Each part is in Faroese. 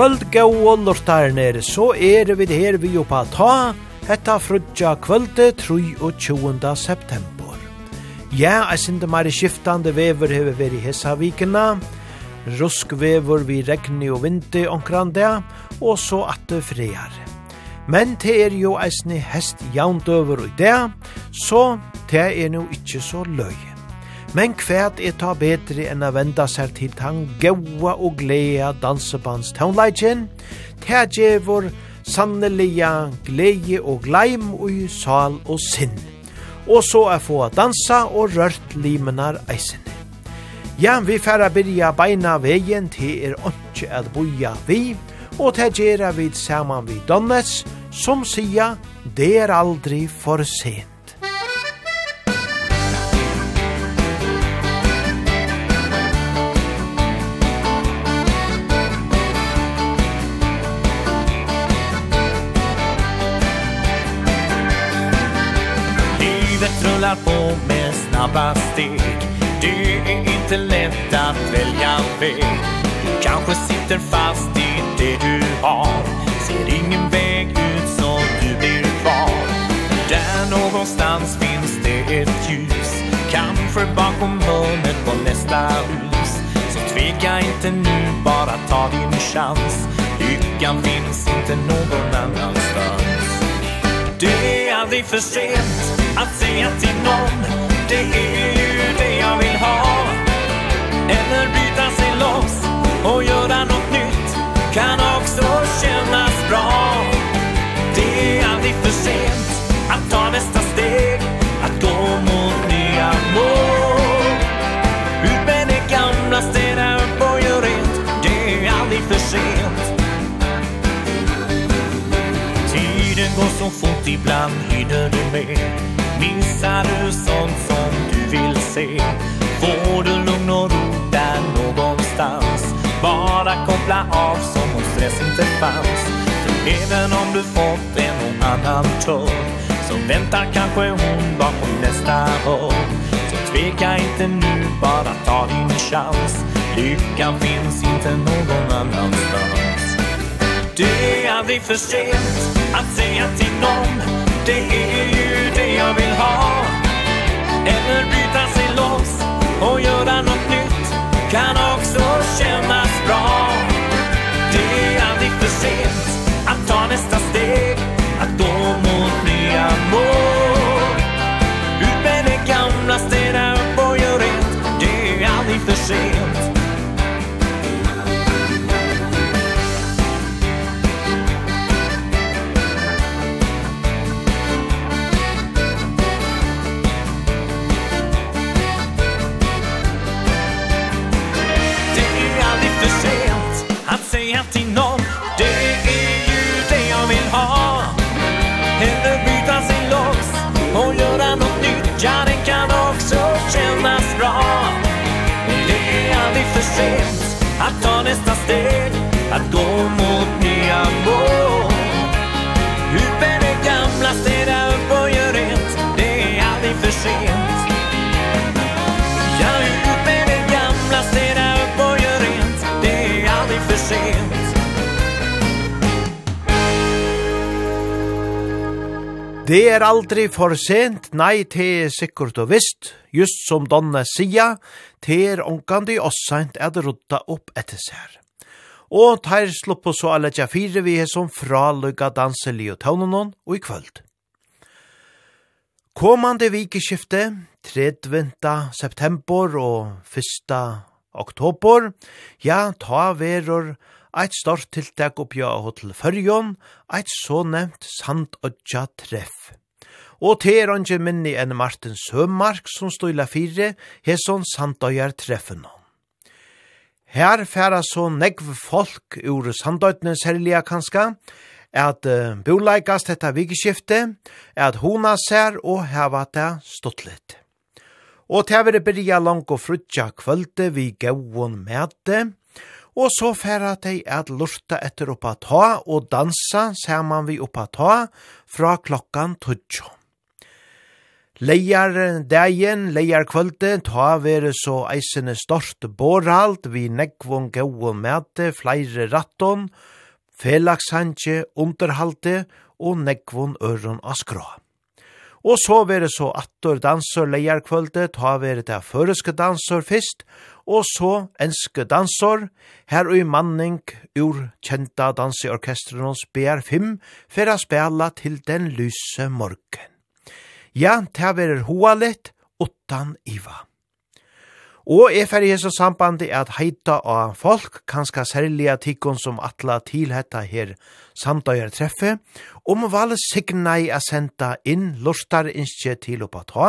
kvöld gau og lortarner, så er vi her vi oppa ta, hetta frutja kvölde 23. september. Ja, jeg sinde meir skiftande vever hever veri hessa vikina, ruskvever vi regni og vinti omkrande, og så at det friar. Men det er jo eisne hest jaundøver og det, så det er no ikkje så løy. Men kvært er ta betri enn a venda seg til tang gaua og glea dansebands taunleitjen, ta djevor sannelia glei og gleim ui sal og sinn, og så er få dansa og rørt limenar eisen. Ja, vi færa byrja beina vegen til er åndsje at boja vi, og ta gjerra vid saman vi donnes, som sia, det er aldri for sent. vandrar på med snabba steg. Det är inte lätt att välja väg. Du kanske sitter fast i det du har. Ser ingen väg ut så du blir kvar Där någonstans finns det ett ljus. Kanske bakom hörnet på nästa hus. Så tveka inte nu, bara ta din chans. Lyckan finns inte någon annanstans. Det är aldrig för sent. Att säga till någon Det är ju det jag vill ha. Eller byta sig loss Och göra något nytt Kan också kännas bra. Det är aldrig för sent Att ta nästa steg Att gå mot nya mål. något så fort ibland hinner du med. Missar du sånt som du vill se? Får du lugn och ro där någonstans? Bara koppla av som om stress inte fanns. För även om du fått en och annan törn Så väntar kanske hon bakom nästa hörn Så tveka inte nu, bara ta din chans. Lyckan finns inte någon annanstans. Det är aldrig för sent att säga till någon Det är ju det jag vill ha. Eller byta sig loss och göra något nytt Kan ha Det er aldri for sent, nei, det er sikkert og visst, just som Donna sier, det er oss sent er det rutta opp etter seg. Og teir slupper så alle tja fire vi er som fralugga danseli og tøvnen og i kvöld. Kommande vikeskifte, 30. september og 1. oktober, ja, ta veror eit stort tiltak oppja av til Førjon, eit så nevnt Sandodja treff. Og til er onge minni enn Martin Sømark som støyla fire, hesson Sandodjar treffen. Her færa så negv folk ur Sandodjene særliga kanska, at uh, boleikast dette vikeskiftet, at hona ser og heva det stått litt. Og til å byrja langt og frutja kvölde vi gauon mæte, og så færa dei at lurta etter oppa ta og dansa saman vi oppa ta fra klokkan tutsjo. Leiar dagen, leiar kvölde, ta vere så eisene stort borhalt, vi nekvon gau mæte, flere ratton, felagshandje, underhalte og nekvon øron askra. Og så vere så attor dansor leiar kvölde, ta vere det føreske dansor fyrst, og så enske dansor, her og i manning ur kjenta danseorkestrens BR5, for å spela til den lyse morgen. Ja, det er hoa litt, utan iva. Og er fer i hese sambandi at heita av folk, kanska særlig tikkun som atla til hetta her samtøyer treffe, om valg signa i a senda inn lustar innskje til oppa ta,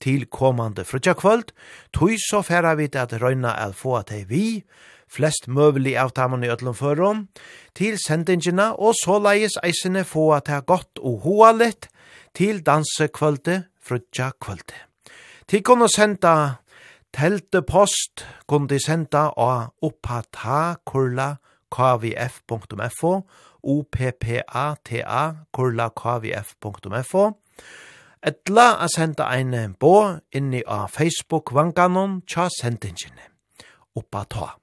til komande frutjakvöld, tog så færa vi at røyna at få at hei vi, flest møvelig av tamene i ætlum førum, til sendingina og så leies eisene få at hei godt og hoa litt, til danse kvölde, frutja kvölde. Til kunne senda telte post, kunne senda av oppata kurla kvf.fo, oppata kurla kvf.fo etla a senda ein bo inni a Facebook-vanganon tja sendingene. Oppa ta.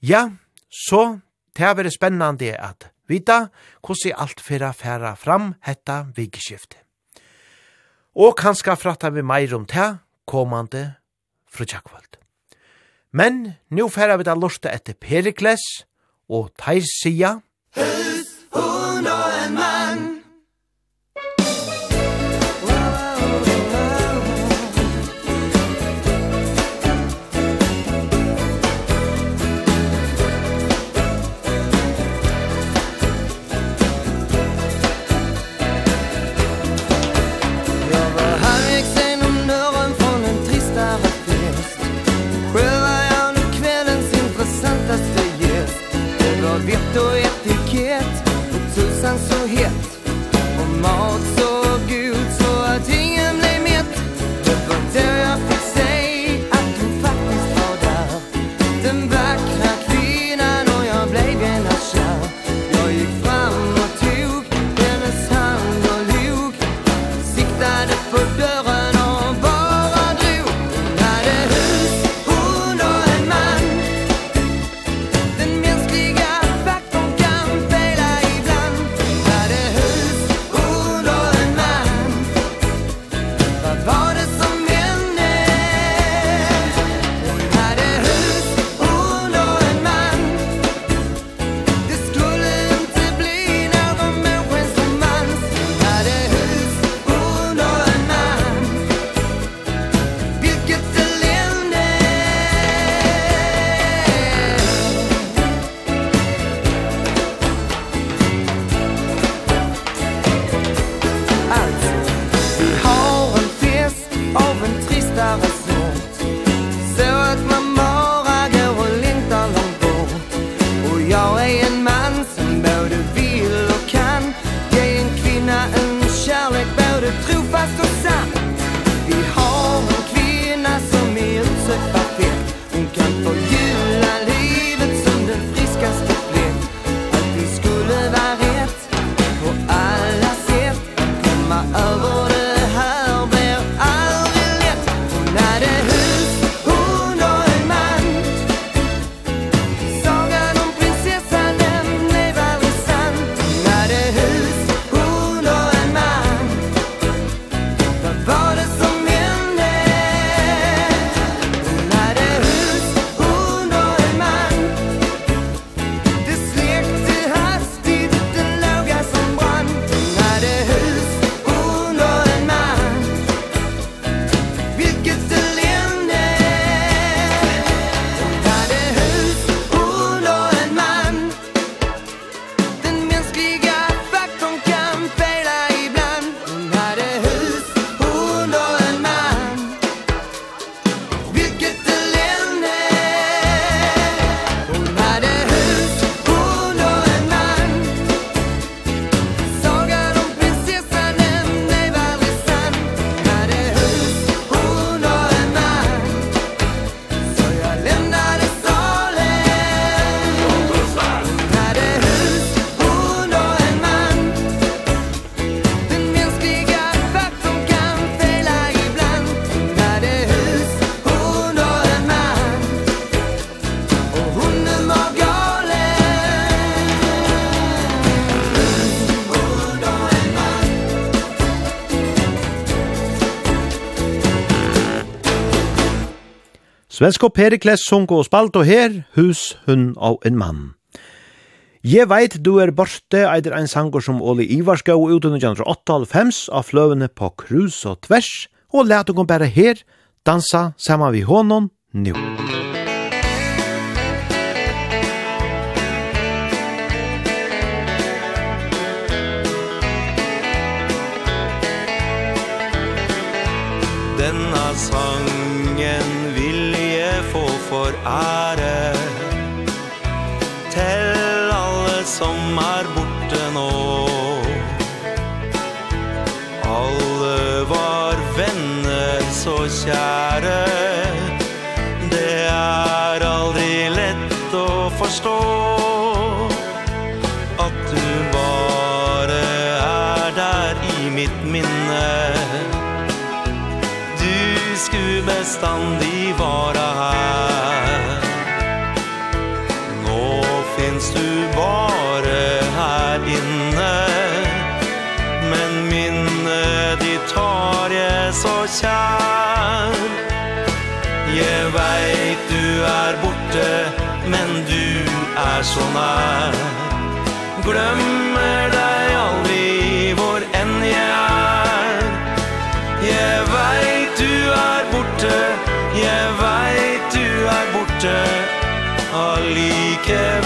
Ja, så det er spennande at vita hvordan alt fyrir færa fram hetta vikeskiftet. Og kanskje fratta vi meir om det komande frutjakvöld. Men nu færa vi da lortet etter Perikles og Teirsia, Svensk og Perikles sunk og spalt og her, hus, hun og en mann. Je veit du er borte, eider ein sanger som Oli Ivarskau uten 1998 av fløvene på krus og tvers, og let dere bare her dansa saman vi honom nu. Denna svar kjære. Det er aldri lett å forstå At du bare er der i mitt minne. Du skulle bestandig vara så nær Glömmer deg aldri hvor enn jeg er Jeg vet du er borte Jeg vet du er borte Allikevel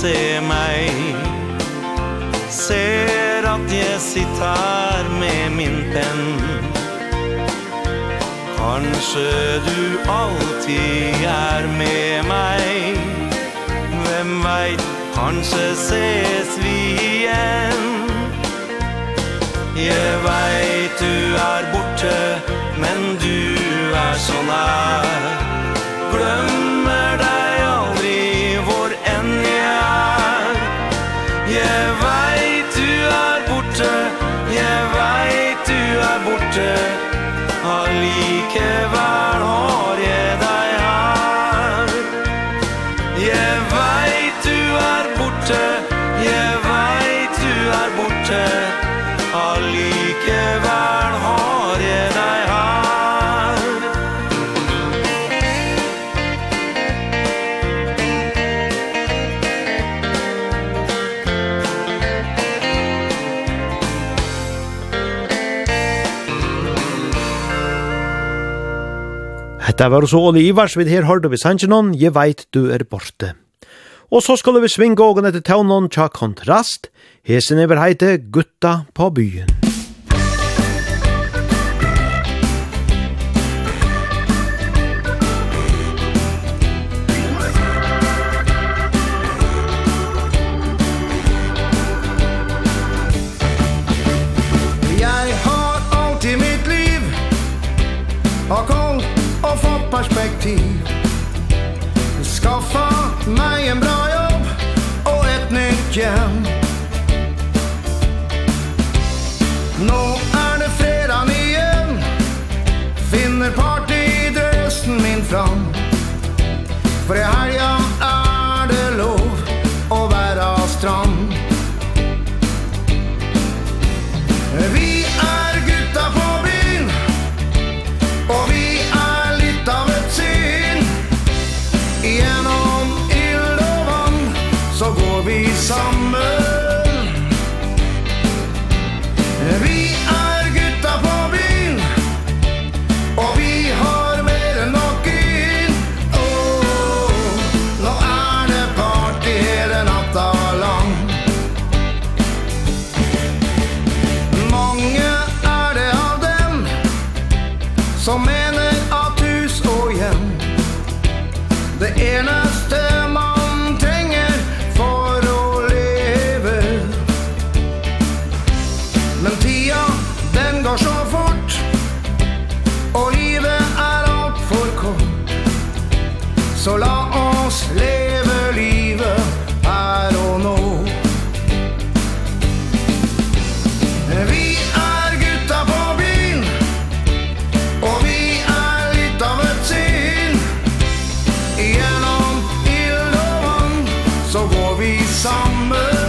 se mig. Ser att jag sitter her med min penn Kanskje du alltid är med mig. Hvem vet, kanskje ses vi igen. Jeg veit du er borte Men du er så nær Gløm ikke Det var så Oli Ivars vid her hørte vi sannsjenon, «Je veit du er borte». Og så skulle vi svinge ågen etter taunon tja kontrast. Hesen er heite gutta på byen. fram. För det här jag sommer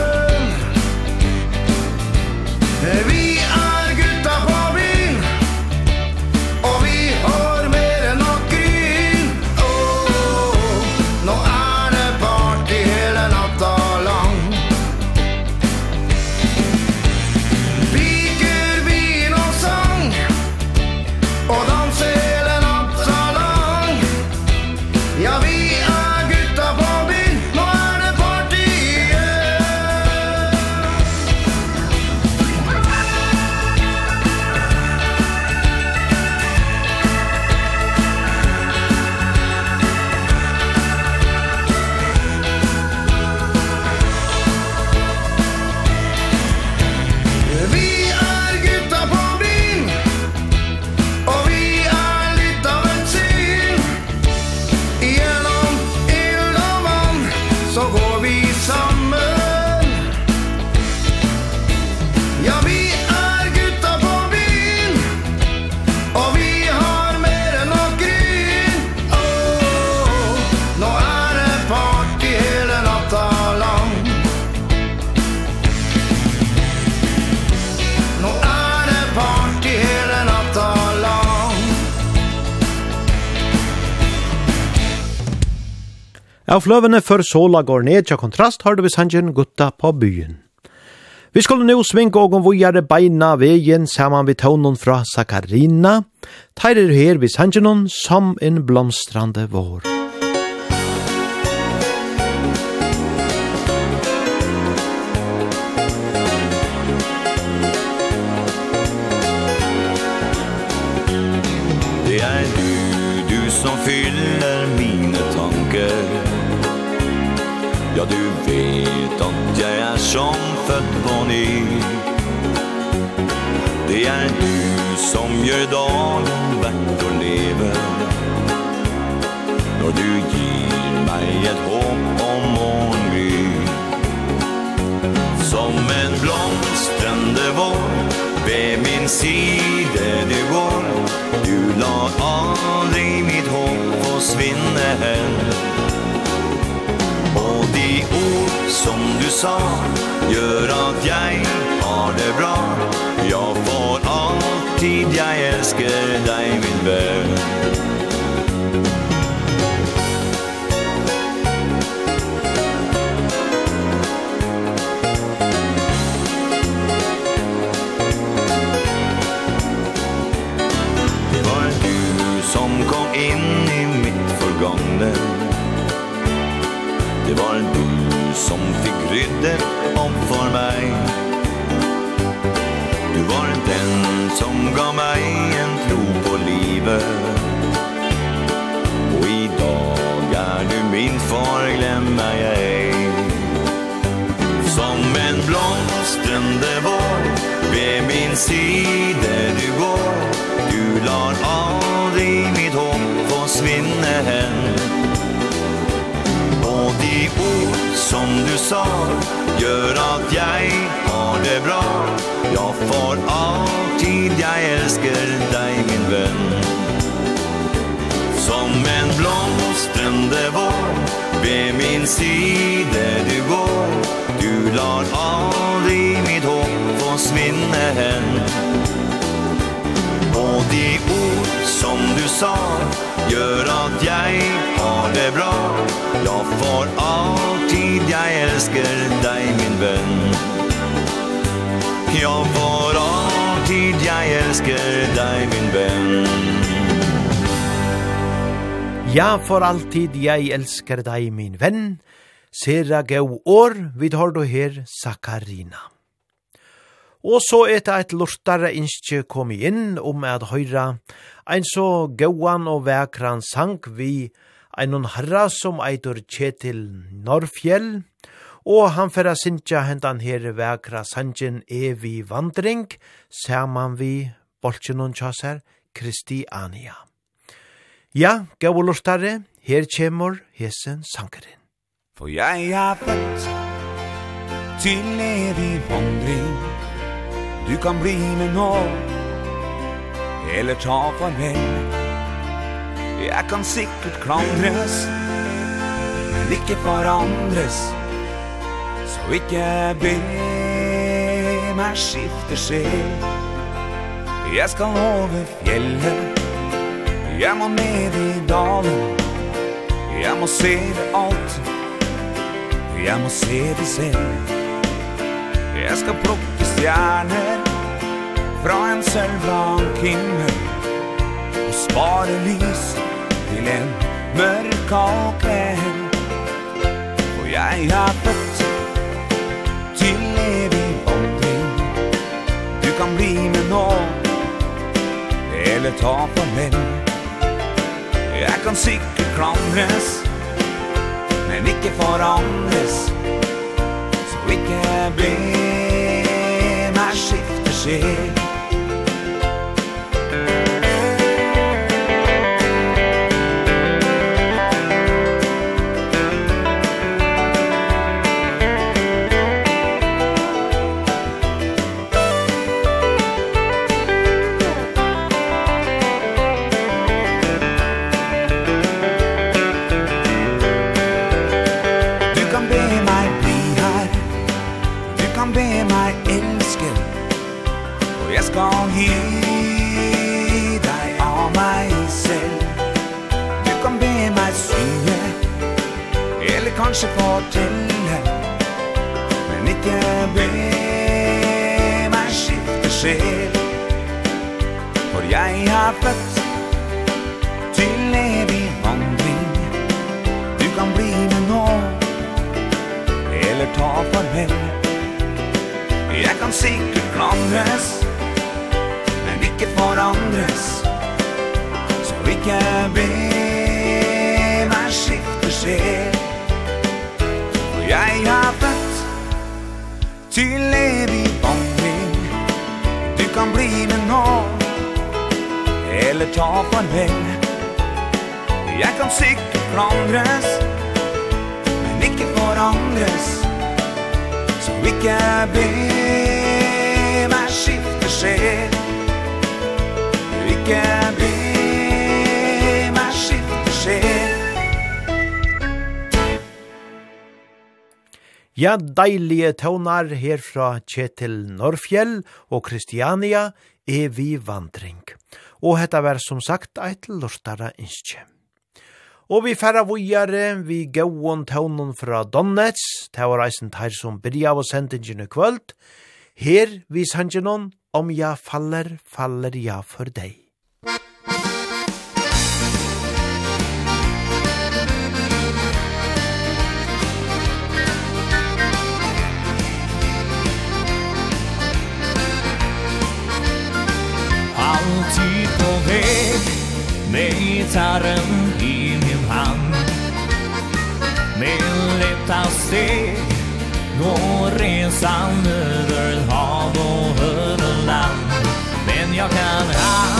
Av fløvene før sola går ned til kontrast har du vi sangen gutta på byen. Vi skulle nå svinge og om vågjere beina veien saman vi tånen fra Sakarina. Teir er her vi sangen som en blomstrande vår. som født på ny. Det er du som gjør dagen verdt å leve. Når du gir meg et håp om morgongry Som en blomstrande vår Ved min side du går. Du lar aldri mitt hopp forsvinne hen som du sa Gjør at jeg har det bra. Jag får alltid, jeg elsker dig min venn. brydde om för mig Du var den som gav mig en tro på livet. Og i dag er du min far, glömmer jag ej Som en blomstrende vår Vid min sida du går. Du lar aldri mitt hopp få hen. sa Gör att jag har det bra. Jag får alltid Jag älskar dig min vän. Som en blomstrande vår Vid min sida du går. Du lar aldrig mitt hopp försvinna hen Och de ord som du sa gör att jag har det bra Jag for alltid, jag älskar dig min vän Jag for alltid, jag älskar dig min vän Ja, for alltid jeg elsker deg, min venn. Sera gau år, vid har du her, Sakarina. Og så er det et lortare innskje kom inn om at høyra ein så gauan og vekran sang vi ein herra som eitur Kjetil Norrfjell, og han færa sinja hendan her vekra sangen evi vandring, saman vi bolchen og Kristi Kristiania. Ja, gau og lortare, her kjemur hesen sangeren. For jeg er født til evig vandring, Du kan bli med nå Eller ta farvel Jeg kan sikkert klandres Men ikke forandres Så ikke be meg skifte skjel Jeg skal over fjellet Jeg må ned i dalen Jeg må se det alt Jeg må se det selv. Jeg skal plukke stjerner Fra en sølvblank himmel Og spare lys til en mørk og klem Og jeg er født til evig vandring. Du kan bli med nå Eller ta farvel Jeg kan sikkert klandres Men ikke forandres Så ikke blir ser tilbake Meg skifter sjel. For jeg har født Til evig vandring. Du kan bli med nå Eller ta farvel. Jeg kan sikkert klandres Men ikke forandres Så ikke be Meg skifter sjel. For jeg har Till evig omkring Du kan bli med nån Eller ta farväl Jeg kan sikkert klandres Men ikke forandres Som ikke ber Meg skifter skjer Ikke be Ja, deilige tøvnar her fra Kjetil Norrfjell og Kristiania er vi vandring. Og hetta var som sagt eit lortara innskje. Og vi færa vujare, vi gauon tøvnen fra Donnets, det var eisen teir som byrja av sendingen kvöld. Her vi sangenon, om ja faller, faller ja for deg. alltid på väg Med gitarren i min hand. Med lätta steg Går resan över hav och över land Men jag kan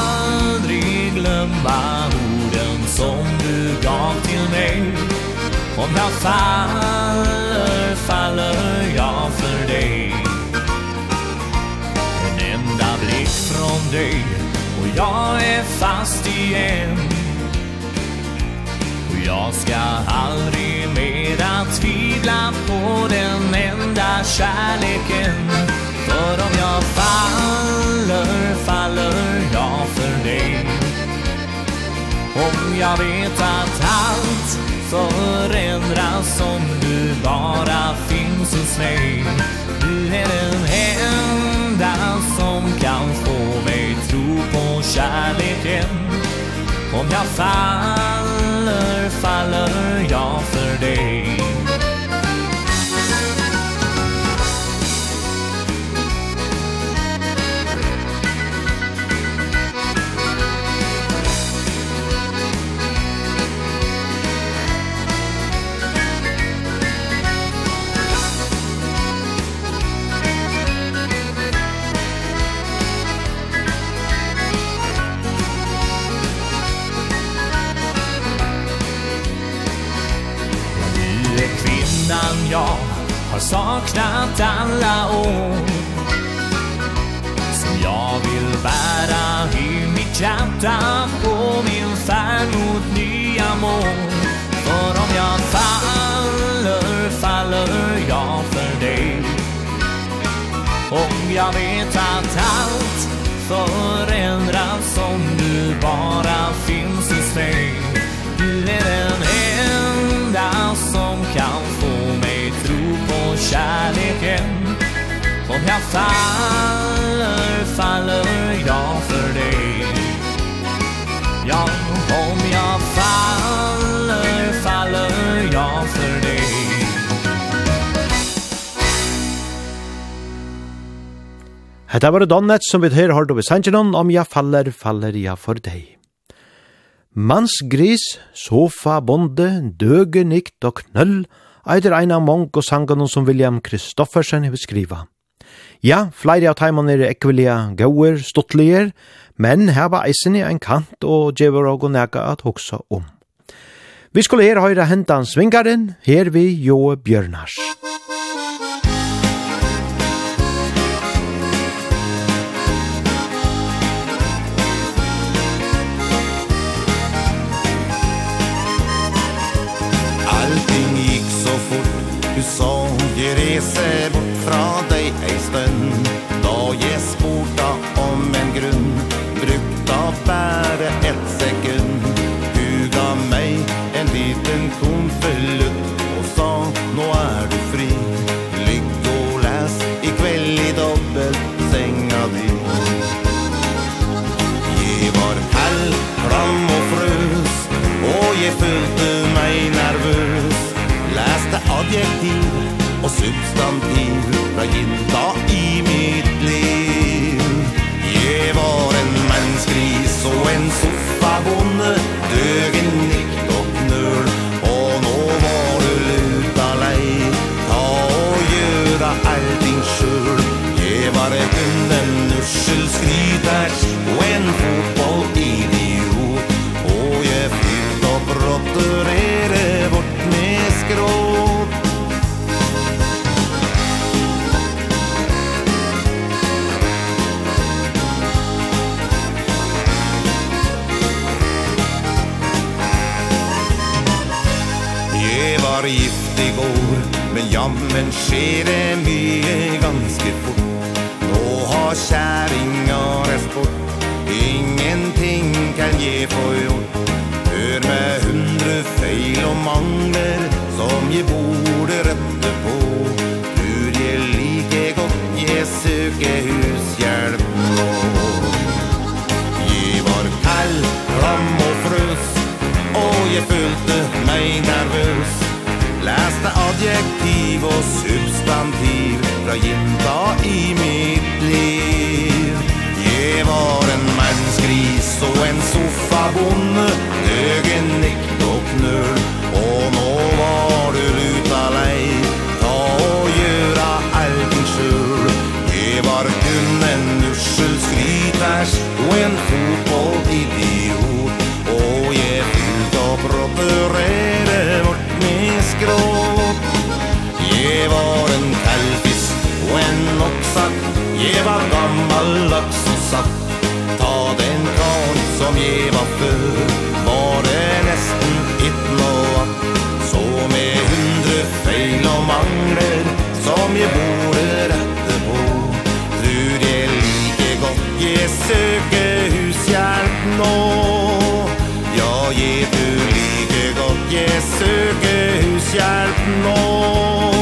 aldrig glömma orden som du gav till mig. Om jag faller, faller jag för dig. En enda blick från dig. Jag är fast igen Och jag ska aldrig mera tvivla på den enda kärleken. För om jag faller, faller jag för dig. Om jag vet att allt förändras om du bara finns hos mig. Du är den enda som kan få och kärleken Om jag faller, faller jag för dig. innan jag har saknat alla år Som jag vill bära i mitt hjärta på min färd mot nya mål. För om jag faller, faller jag för dig. Om jag vet att allt förändras om du bara finns hos mig. Du är den enda som kan få kärleken Om jag faller, faller jag för dig. Ja, om jag faller, faller jag för dig. Hetta var Donnet som vi høyre hørt over Sanchinon om jeg faller, faller jeg for deg. Mansgris, sofa, bonde, døge, nikt og knøll, eitir ein av mange sangen som William Kristoffersen hevur skriva. Ja, flere av teimene er ekvelige gauer, stuttliger, men her var eisen i en kant og djever og nega at hoksa om. Vi skulle her høyre hentan svingaren, her vi Joe Bjørnars. Musikk du sa Jeg reser bort fra deg ei stund. Da jeg sporta om en grunn adjektiv Og substantiv Fra ginta i mitt liv. Jeg var en mennskris Og en sol Men skjer det mye ganske fort. Nå har kjæringa rest bort. Ingenting kan je få gjort Hør med hundre feil og mangler Som je borde rette på. Tur je like godt je søker hushjelp nå. Je var kall, klam og frøs Og je følte meg nervøs. Läste adjektiv och tinta i mitt liv. Jeg var en mannsgris og en soffabonde Nøgen nikt og knull Og nå Jeg var gammal laks og satt Ta den ran som jeg var før Var det nesten ett blåa Så med hundre feil og mangler Som jeg borde rette på. Tror jeg like godt jeg søker hushjelp nå. Ja, jeg tror like godt jeg søker hushjelp nå.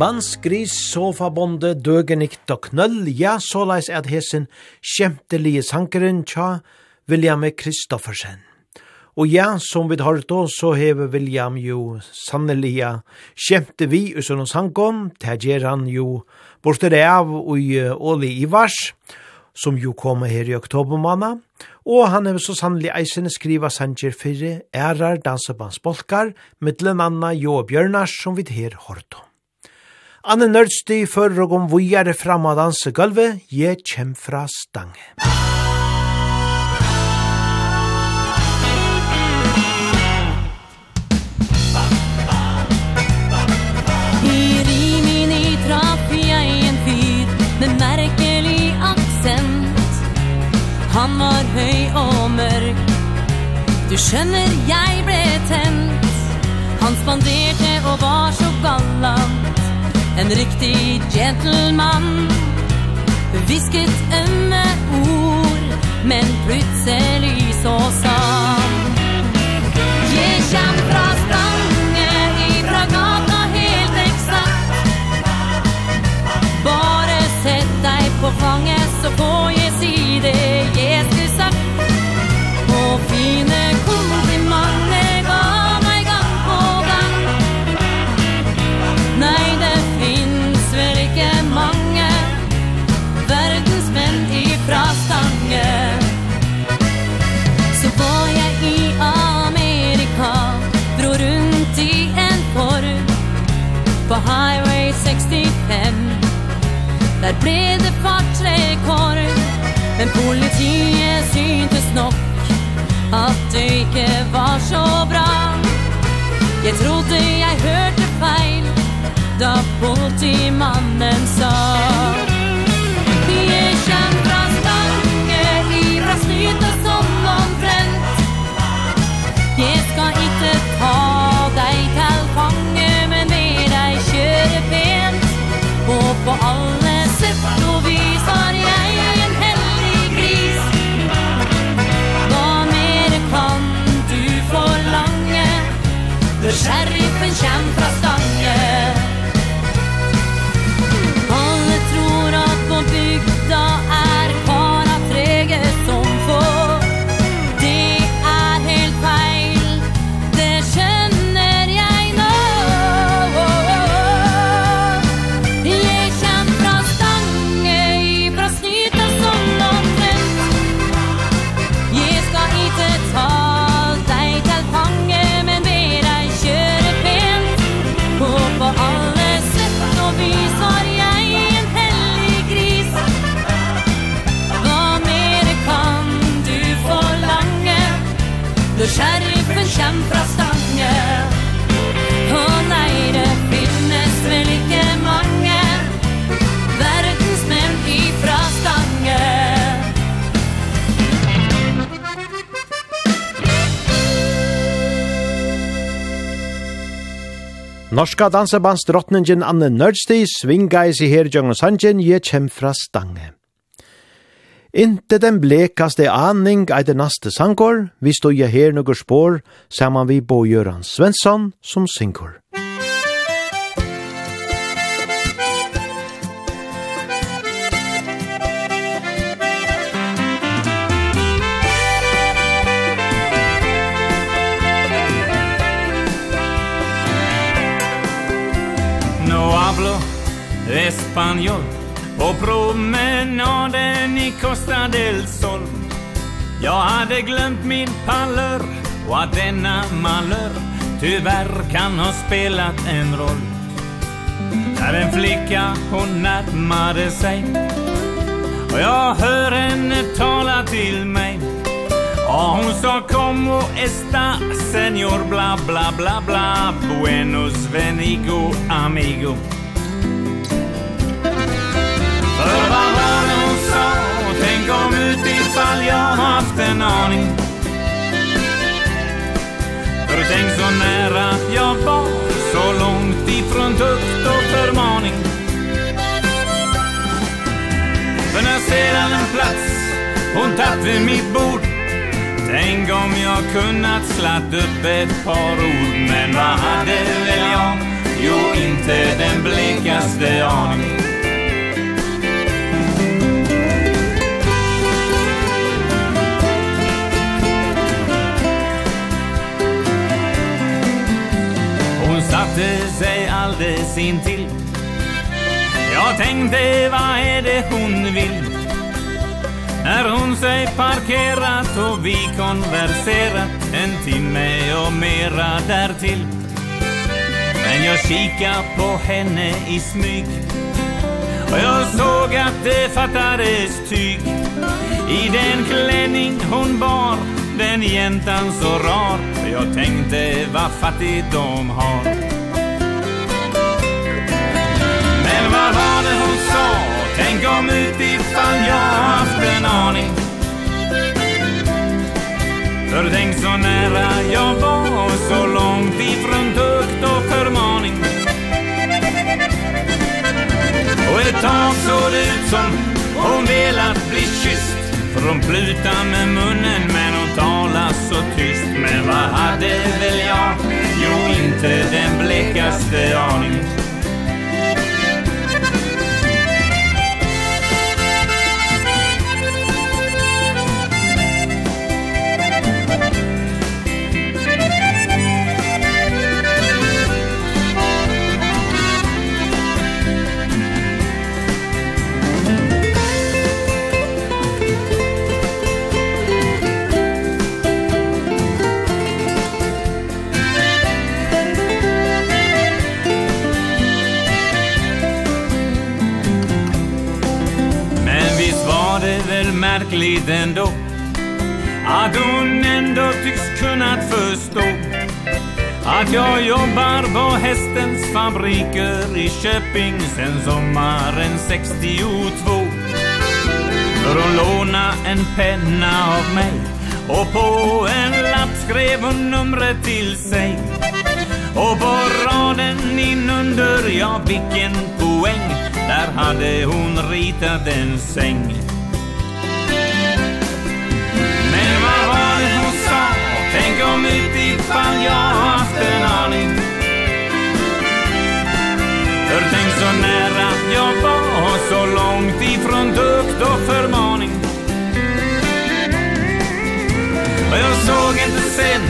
Mansgris sofabonde døgenikt og knøll, ja, såleis at hesen kjemtelige sankeren tja William Kristoffersen. Og ja, som vi har då, så hever William jo sannelige kjemte vi i sånne sankon, til gjer han jo borte det av i Åli Ivars, som jo kommer her i oktobermanna, og han hever så sannelig eisene skriva sanger fyrre ærar dansebandsbolkar, mittlen Anna Jo Bjørnars som vi her hård om. Anne Nørsti fører og om vujere fram av dansegulvet, jeg kjem fra stange. I Rimini traff jeg en fyr med merkelig aksent. Han var høy og mørk, du skjønner jeg ble tent. Han spanderte og var så gallant En riktig gentleman. Visket ömme ord Men plutselig så sa han Jeg kjem fra spranget Ifra gata helt eksakt. Bare sett deg på fanget Så får jeg Der ble det fartrekorv Men politiet syntes nok At det ikke var så bra. Jeg trodde jeg hørte feil Da politimannen sa. Norska dansebands drottningen Anne Nørdsti svinga i sig her Jørgen Sanjen je kjem fra stange. Inte den blekaste aning er det naste sangor, vi stod her noen spår, saman vi Bo Göran Svensson som synger. Musikk espanjol På promenaden i Costa del Sol. Jag hade glömt min pallör och att denna malör Tyvärr kan ha spelat en roll. När en flicka hon närmade sig Och jag hör henne tala till mig. Och hon sa como esta señor bla bla bla bla. Buenos venigo amigo Amigo. sa Tänk om utifall jag haft en aning. För tänk så nära jag var Så långt ifrån tukt och förmaning. För när sedan en plats Hon tatt vid mitt bord Tänk om jag kunnat slatt upp ett par ord. Men vad hade väl jag? Jo, inte den blekaste aning. satte sig alldeles intill Jag tänkte, vad är det hon vill? När hon sig parkerat och vi konverserat En timme och mera därtill. Men jag kika på henne i smyg. Och jag såg att det fattades tyg. I den klänning hon bar den jäntan så rar. För jag tänkte vad fattigt de har. Men vad var det hon sa? Tänk om utifall jag haft en aning. För tänk så nära jag var så långt ifrån tukt och förmaning. Och ett tag såg det ut som Hon velat bli kysst. För hon pluta med munnen men talar så tyst Men vad hade väl jag? Jo, inte den blekaste aning att glid ändå Att hon ändå tycks kunnat förstå Att jag jobbar på hästens fabriker i Köping sen sommaren 62 För hon låna en penna av mig Och på en lapp skrev hon numret till sig. Och på raden inunder, ja vilken poäng! Där hade hon ritat en säng. Tänk om utifall jag haft en aning. För tänk så nära jag var Så långt ifrån dukt och förmaning. Och jag såg inte sen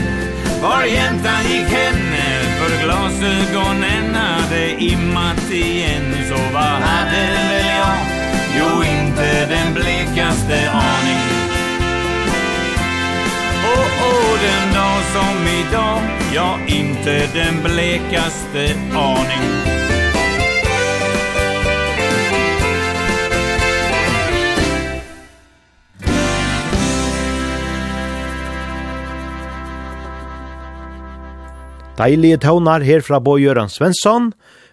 Var jäntan gick henne För glasögonen hade immat igen. Så vad hade väl jag? Jo, inte den blekaste aning oh, oh, den dag som idag Jag inte den blekaste aning Deilige tøvnar her fra Bo Jøran Svensson.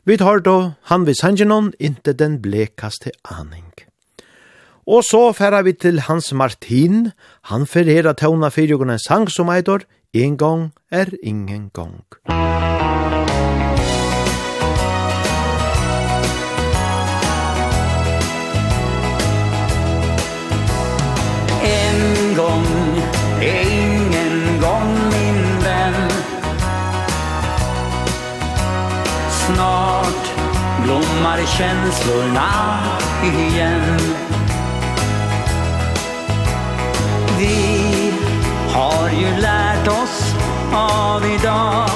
Vi tar då han vid Sangenon, inte den blekaste aning. Og så færa vi til Hans Martin. Han ferera tåna fyrjogene en sang som eitor En gang er ingen gang. En gang er ingen gang, min venn. Snart blommar känslorna igen. har ju lärt oss av idag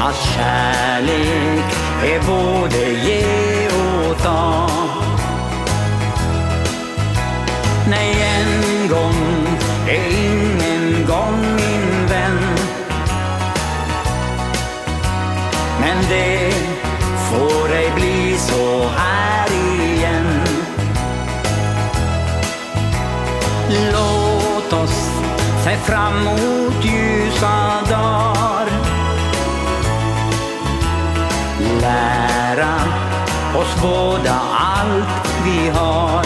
Att kärlek är både ge och ta. Nej, en gång är ingen gång min vän. Men det får ej bli så. fram mot ljusa dagar. Lära oss båda allt vi har.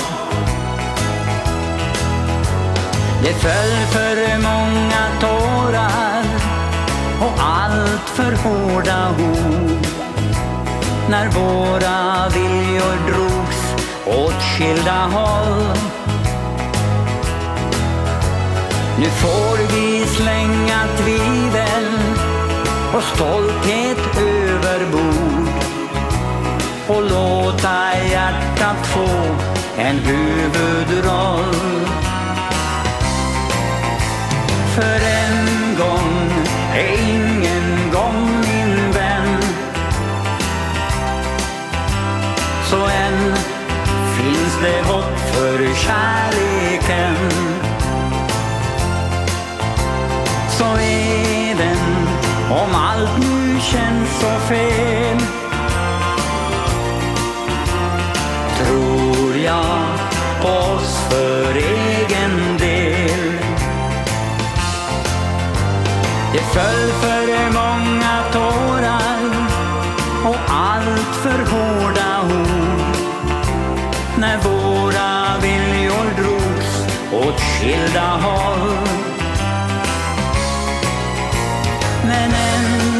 Det föll för många tårar och allt för hårda ord När våra viljor drogs åt skilda håll. Nu får vi slänga tvivel och stolthet över bord. Och låta hjärtat få en huvudroll. För en gång är ingen gång min vän. Så än finns det hopp för kärleken så är den Om allt nu känns så fel Tror jag på oss för egen del. Det föll för många tårar Och allt för hårda ord När våra viljor drogs åt skilda håll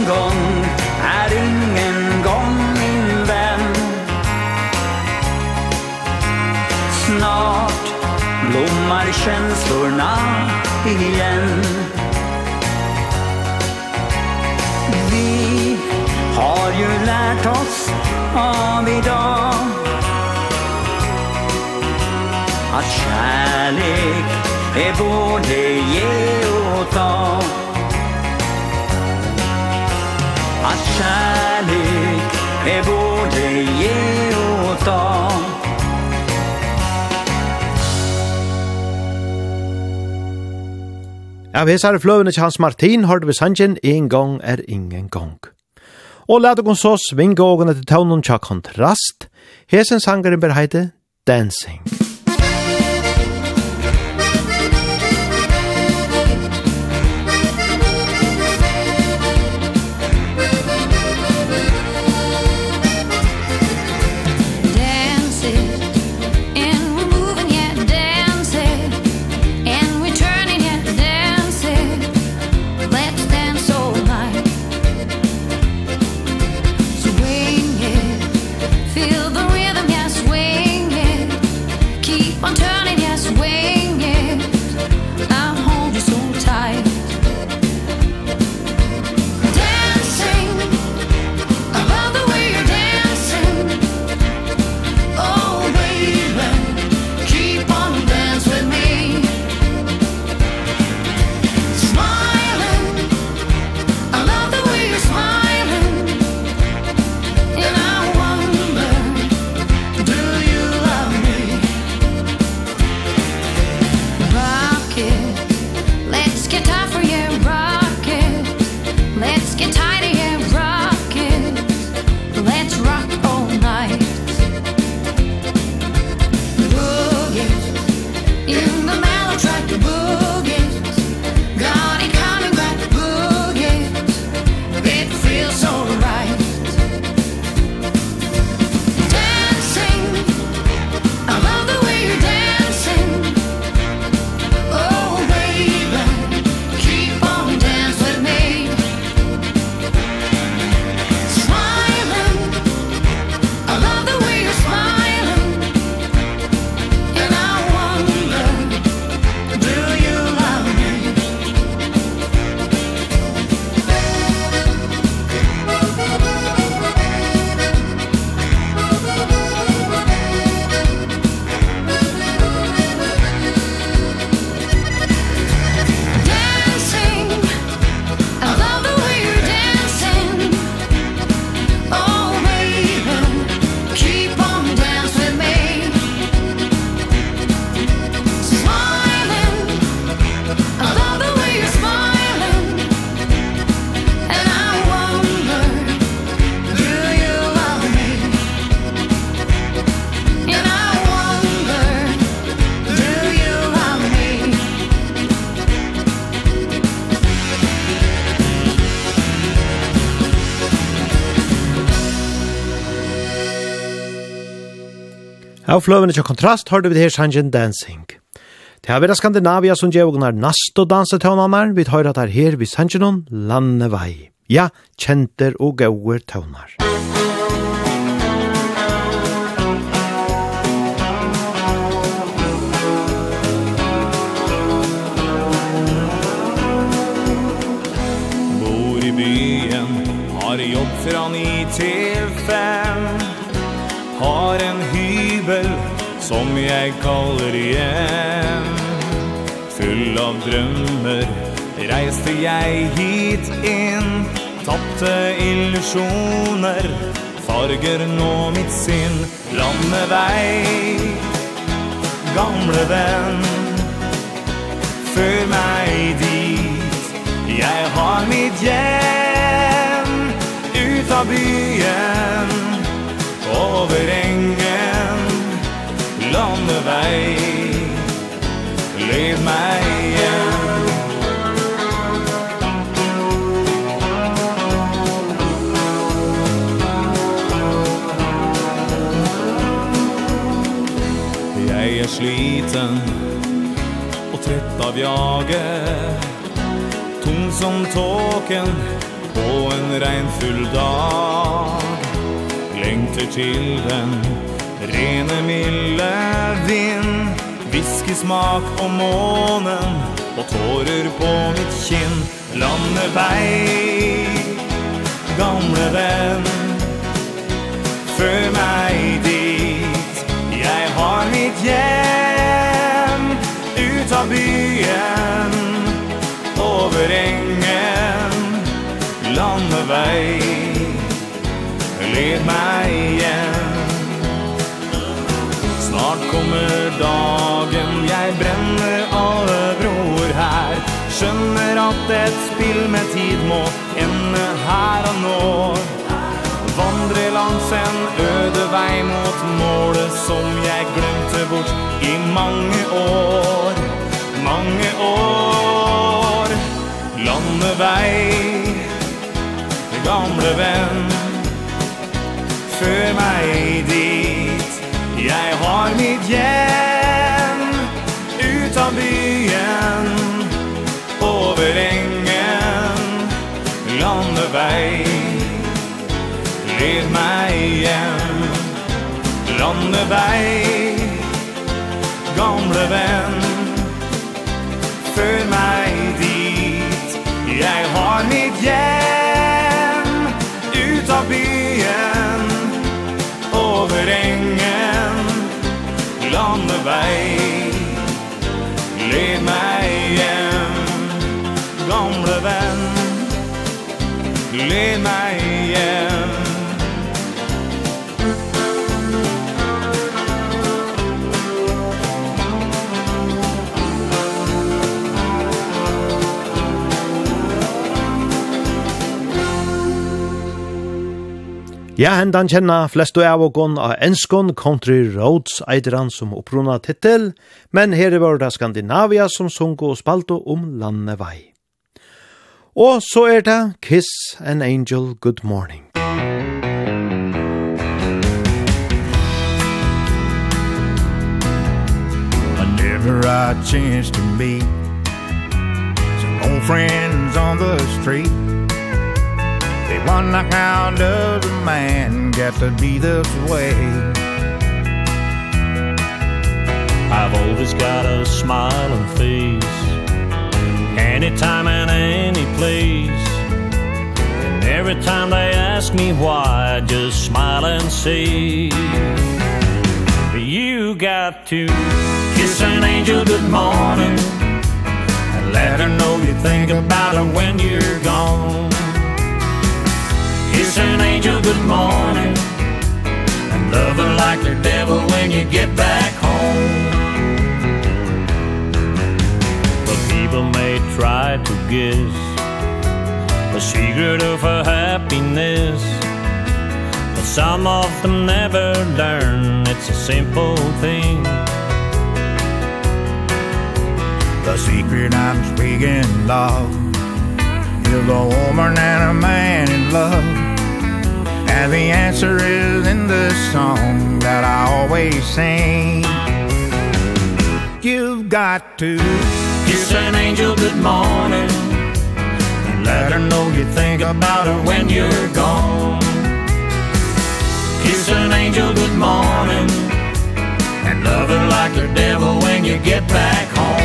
ingen gång är ingen gång min vän. Snart blommar känslorna igen. Vi har ju lärt oss av idag Att kärlek är både ge och ta. kärlek är både ge och ta Ja, vi ser fløvene til Hans Martin, hørte vi sangen, en gang er ingen gang. Og lad oss så svinge ågene til tøvnen til kontrast. Hesen sangeren ber heite Dancing. Dancing. Av fløvene til kontrast hørte vi her sangen Dancing. Det har vært Skandinavia som gjør ugnar nast og dansetøvnanar, vi høyre at her her vi sangen Landevei. Ja, kjenter og gauer tøvnar. Bor i byen, har jobb fra 9 til 5, har en Som jeg kaller hjem Full av drømmer Reiste jeg hit inn. Tappte illusioner Farger nå mitt sinn. Landevei Gamle venn. Før meg dit Jeg har mitt hjem. Ut av byen Over engen lange vei. Lev meg hjem Jeg er sliten og trett av jaget Tung som tåken på en regnfull dag. Lengter til den Rene, milde vind Viskesmak på månen Og tårer på mitt kinn. Landevei Gamle venn Før meg dit. Jeg har mitt hjem Ut av byen Over engen Landevei Led meg hjem kommer dagen. Jeg brenner alle broer her. Skjønner at et spill med tid må ende her og nå. Vandre langs en øde vei mot målet Som jeg glemte bort i mange år. Mange år. Landevei Gamle venn. Før meg dit Jeg har mitt hjem Utan byen Over engen Landevei Led meg hjem Landevei Gamle venn Før meg dit. Jeg har mitt hjem Ut av byen Over engen vei. Led meg hjem Gamle venn. Led meg hjem. Ja, hendan kjenna flestu av ogon av enskon Country Roads eitran som opprona tittel, men her er det Skandinavia som sunko og spalto om landevei. Og så er det Kiss an Angel Good Morning. I never a chance to meet some old friends on the street Wonder how does a man get to be this way. I've always got a smiling face Anytime and any place. And every time they ask me why I just smile and say You got to kiss an angel good morning And let her know you think about her when you're gone. Kiss an angel good morning. And love her like the devil when you get back home. But people may try to guess The secret of her happiness But some of them never learn. It's a simple thing. The secret I'm speaking, love is a woman and a man in love. And the answer is in the song that I always sing. You've got to kiss an angel good morning. And let her know you think about her when you're gone. Kiss an angel good morning. And love her like the devil when you get back home.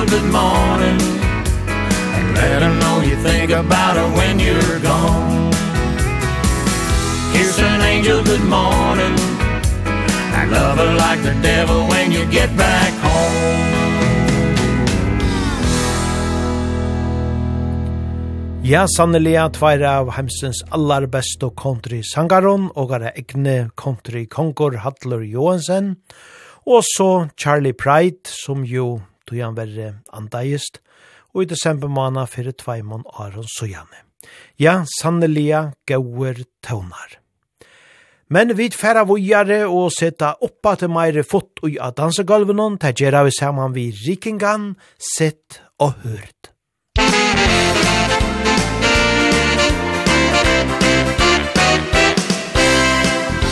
till the morning And let her know you think about her when you're gone. Here's an angel, good morning. I love her like the devil when you get back home. Ja, sannelig at tveir av heimsens allar beste country sangaron og er egne country kongor Hadler Johansen. Og så Charlie Pride som jo tog han verre andeist, og i desember måned fyrir tveimån Aron Sojane. Ja, sannelia gauer tøvnar. Men vi færa vujare og setta oppa til meire fot ui av dansegolvenon, ta gjerra vi saman vi rikingan, sett og hørt.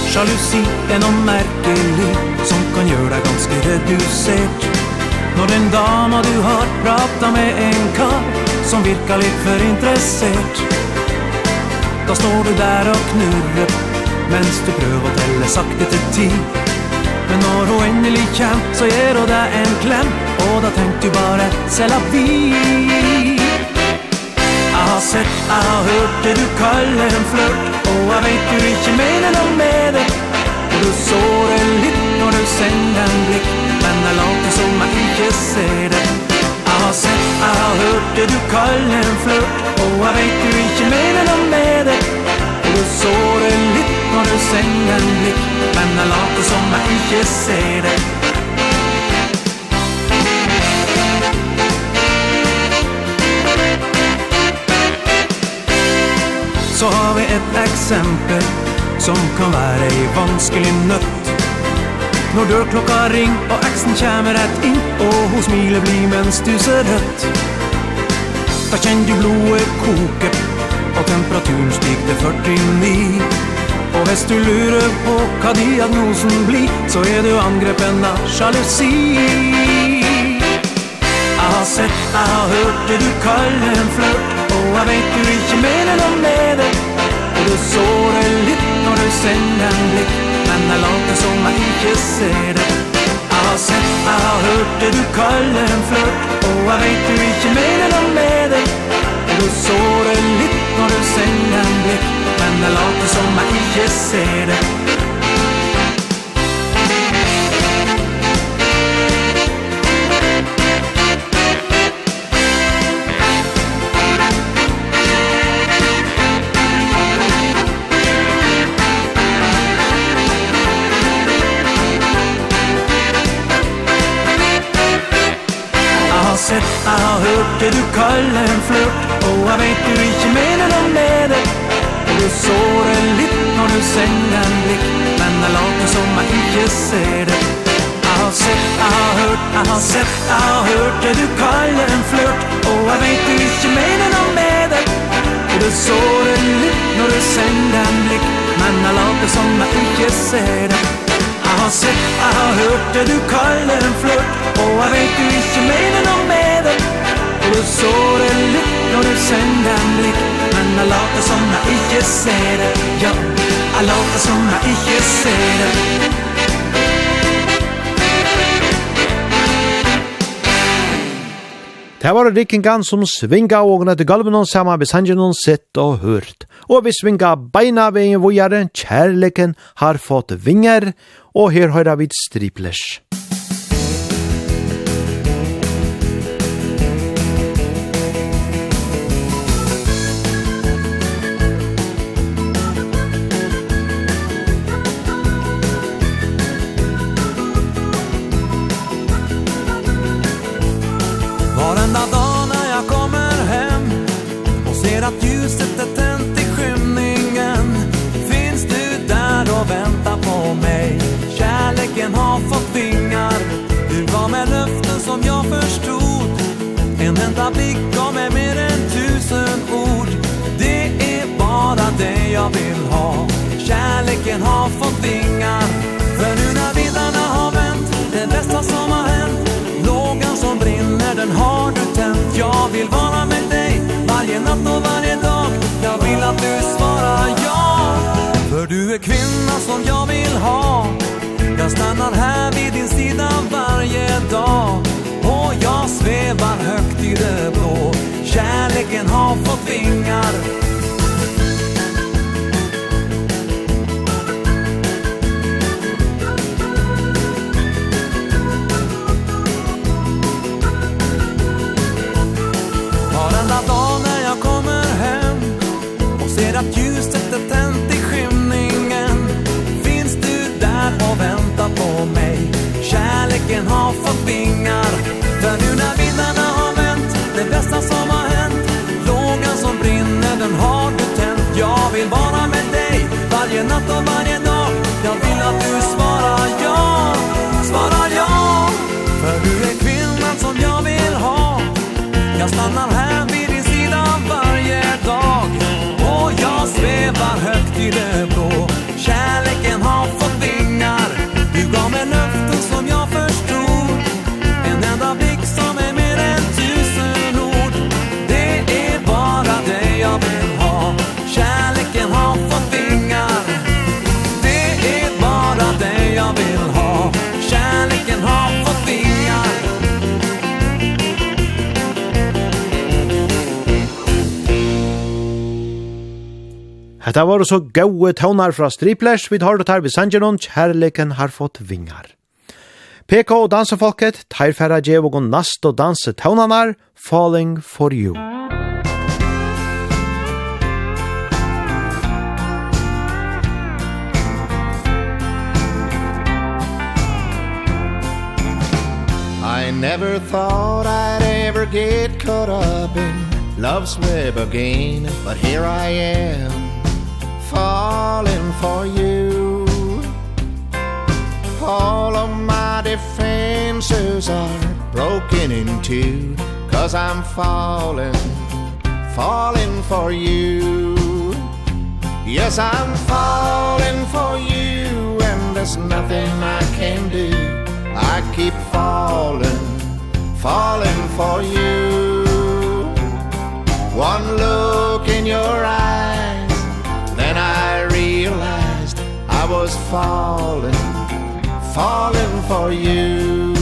Sjalusi er noe merkelig som kan gjøre deg ganske redusert Når en dama du har pratat med en kar Som virkar lite för intresserad Då står du där och knurrar Mens du prövar att eller sakta till tid. Men når hun endelig kjem Så gir hun deg en klem Og da tenk du bare Sella vi Jeg har sett, jeg har hørt det du kaller en flørt Og jeg vet du ikke mener noe med det. Og du sårer litt når du sender en blikk men det later som jeg ikke ser det. Jeg har sett, jeg har hørt det du kaller en flørt. Og jeg vet du ikke mener noe med det. Og du sårer litt når du sender en blikk Men det later som jeg ikke ser det. Så har vi et eksempel som kan være i vanskelig nøtt. Når dørklokka ring og eksen kommer rett inn Og hun smiler bli mens du ser rødt. Da kjenner du blodet koke Og temperaturen stig til 49 Og hvis du lurer på hva diagnosen blir Så er du angrepen av sjalusi. Jeg har sett, jeg har hørt det du kaller en flørt Og jeg vet du ikke mener noe med det. Og du sårer litt når du sender en blikk men jeg later som jeg ikke ser det. Jeg har sett, jeg har hørt det du kaller en flørt Og jeg vet du ikke mener noe med det. Du sårer litt når du sender en blikk Men jeg later som jeg ikke ser det. det du kaller en flørt Og jeg vet du ikke mener noe med det. Du sårer litt når du sender en blikk Men jeg later som jeg ikke ser det. Jeg har sett, jeg har hørt, jeg har sett, jeg har hørt Det du kaller en flørt Og jeg vet du ikke mener noe med det. Du sårer litt når du sender en blikk Men jeg later som jeg ikke ser det. Jeg har sett, jeg har hørt det du kaller en flørt Og jeg vet du ikke mener noe med det. Og du sårer litt når du sender en blikk Men jeg later som jeg ikke ser det Ja, jeg later som jeg ikke ser det Det var rikingan som svinga ågna til galvenon saman ved sangenon sett og hørt. Og vi svinga beina ved en vojare, kjærleken har fått vinger, og her høyra vi striplers. Musikk jag fick gav mig mer än tusen ord. Det är bara det jag vill ha. Kärleken har fått vingar. För nu när vindarna har vänt Det bästa som har hänt. Lågan som brinner den har du tänt. Jag vill vara med dig Varje natt och varje dag. Jag vill att du svarar ja. För du är kvinnan som jag vill ha. Jag stannar här vid din sida varje dag. Jag svävar högt i det blå. Kärleken har fått vingar. Hetta var så gode tonar fra striplers, vi tar det her ved Sangeron, kjærleken har fått vingar. PK og dansefolket, tar færre djev og nast og danse tonanar, Falling for you. I never thought I'd ever get caught up in love's web again, but here I am falling for you. All of my defenses are broken in two Cause I'm falling, falling for you. Yes, I'm falling for you And there's nothing I can do. I keep falling, falling for you. One look in your eyes was falling falling for you.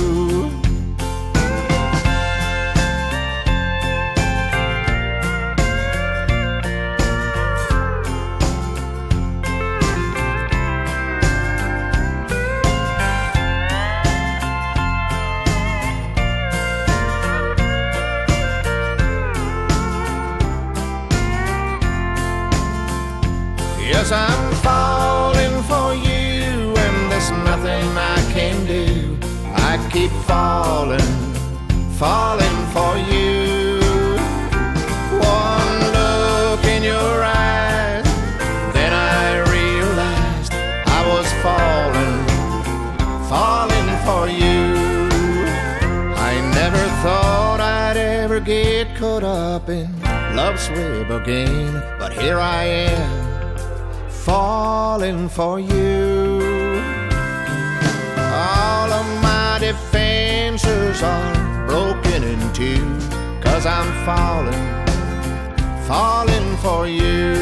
Yes, I'm nothing I can do I keep falling, falling for you. One look in your eyes Then I realized I was falling, falling for you. I never thought I'd ever get caught up in love's web again But here I am, falling for you. All of my defenses are broken in two Cause I'm falling, falling for you.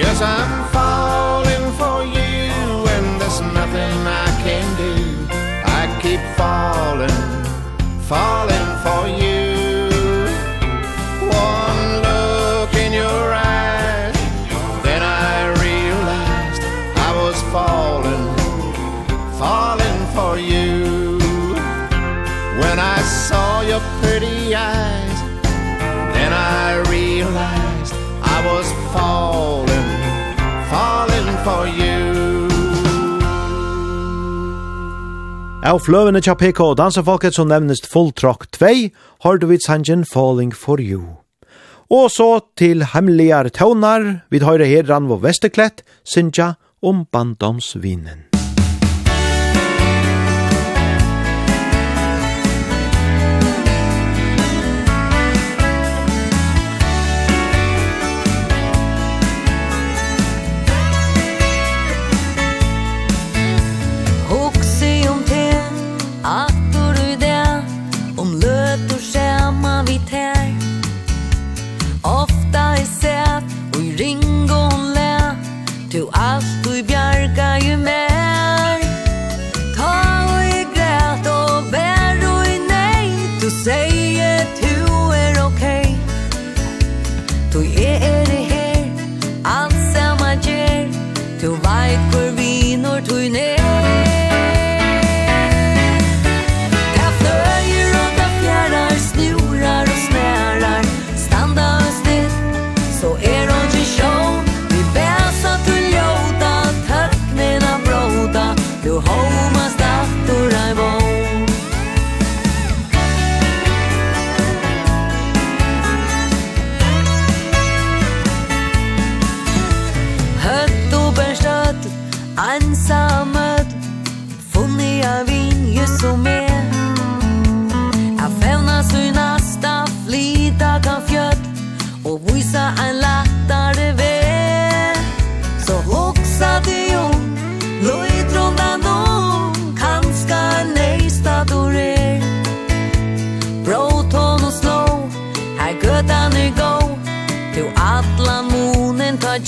Yes, I'm falling for you And there's nothing I can do. I keep falling, falling for you. falling falling for you Av fløvene tja PK og dansefolket som nevnest Full Trock 2 har du vidt sangen Falling for You. Og så til hemmeligere tøvnar, vi høyre her Ranvo Vesterklett, Sinja om bandomsvinen.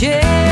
Yeah.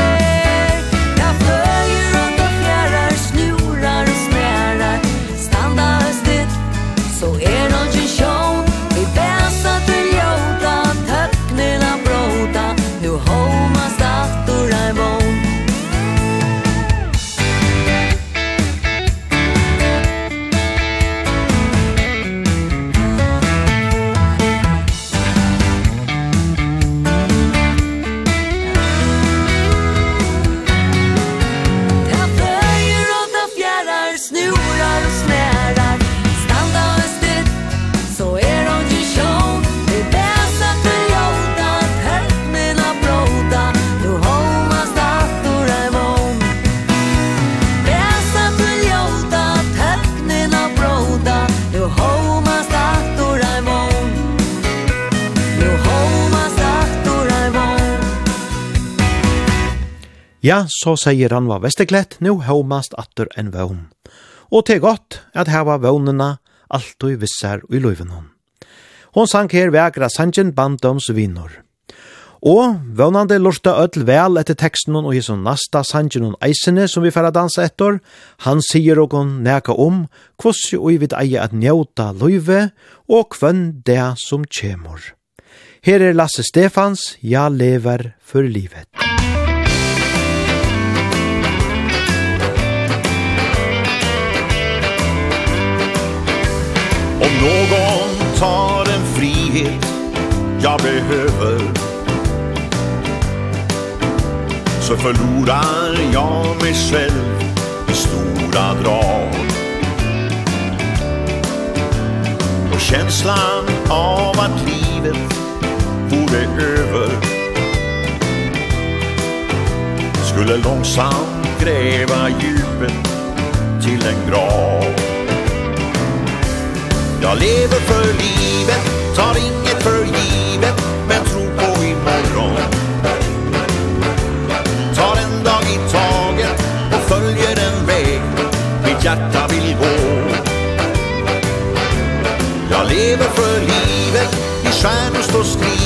så sier han var vesteklett, nu homast atter en vogn. Og til godt at hava vognene og visser i løyven hon. Hon sank her vegra sanjen bandoms vinnor. Og vånande lorta öll vel etter teksten og i sånn nasta sanjen og eisene som vi færa dansa etter, han sier okon neka om kvossi og i vid eie at njauta løyve og kvønn det som kjemur. Her er Lasse Stefans, ja lever for livet. Om någon tar en frihet jag behöver Så förlorar jag mig själv i stora drag. Och känslan av att livet vore över Skulle långsamt gräva djupet till en grav. Jag lever för livet, tar inget för givet Men tror på imorgon. Tar en dag i taget och följer en väg Mitt hjärta vill gå. Jag lever för livet, i stjärnor står skrivet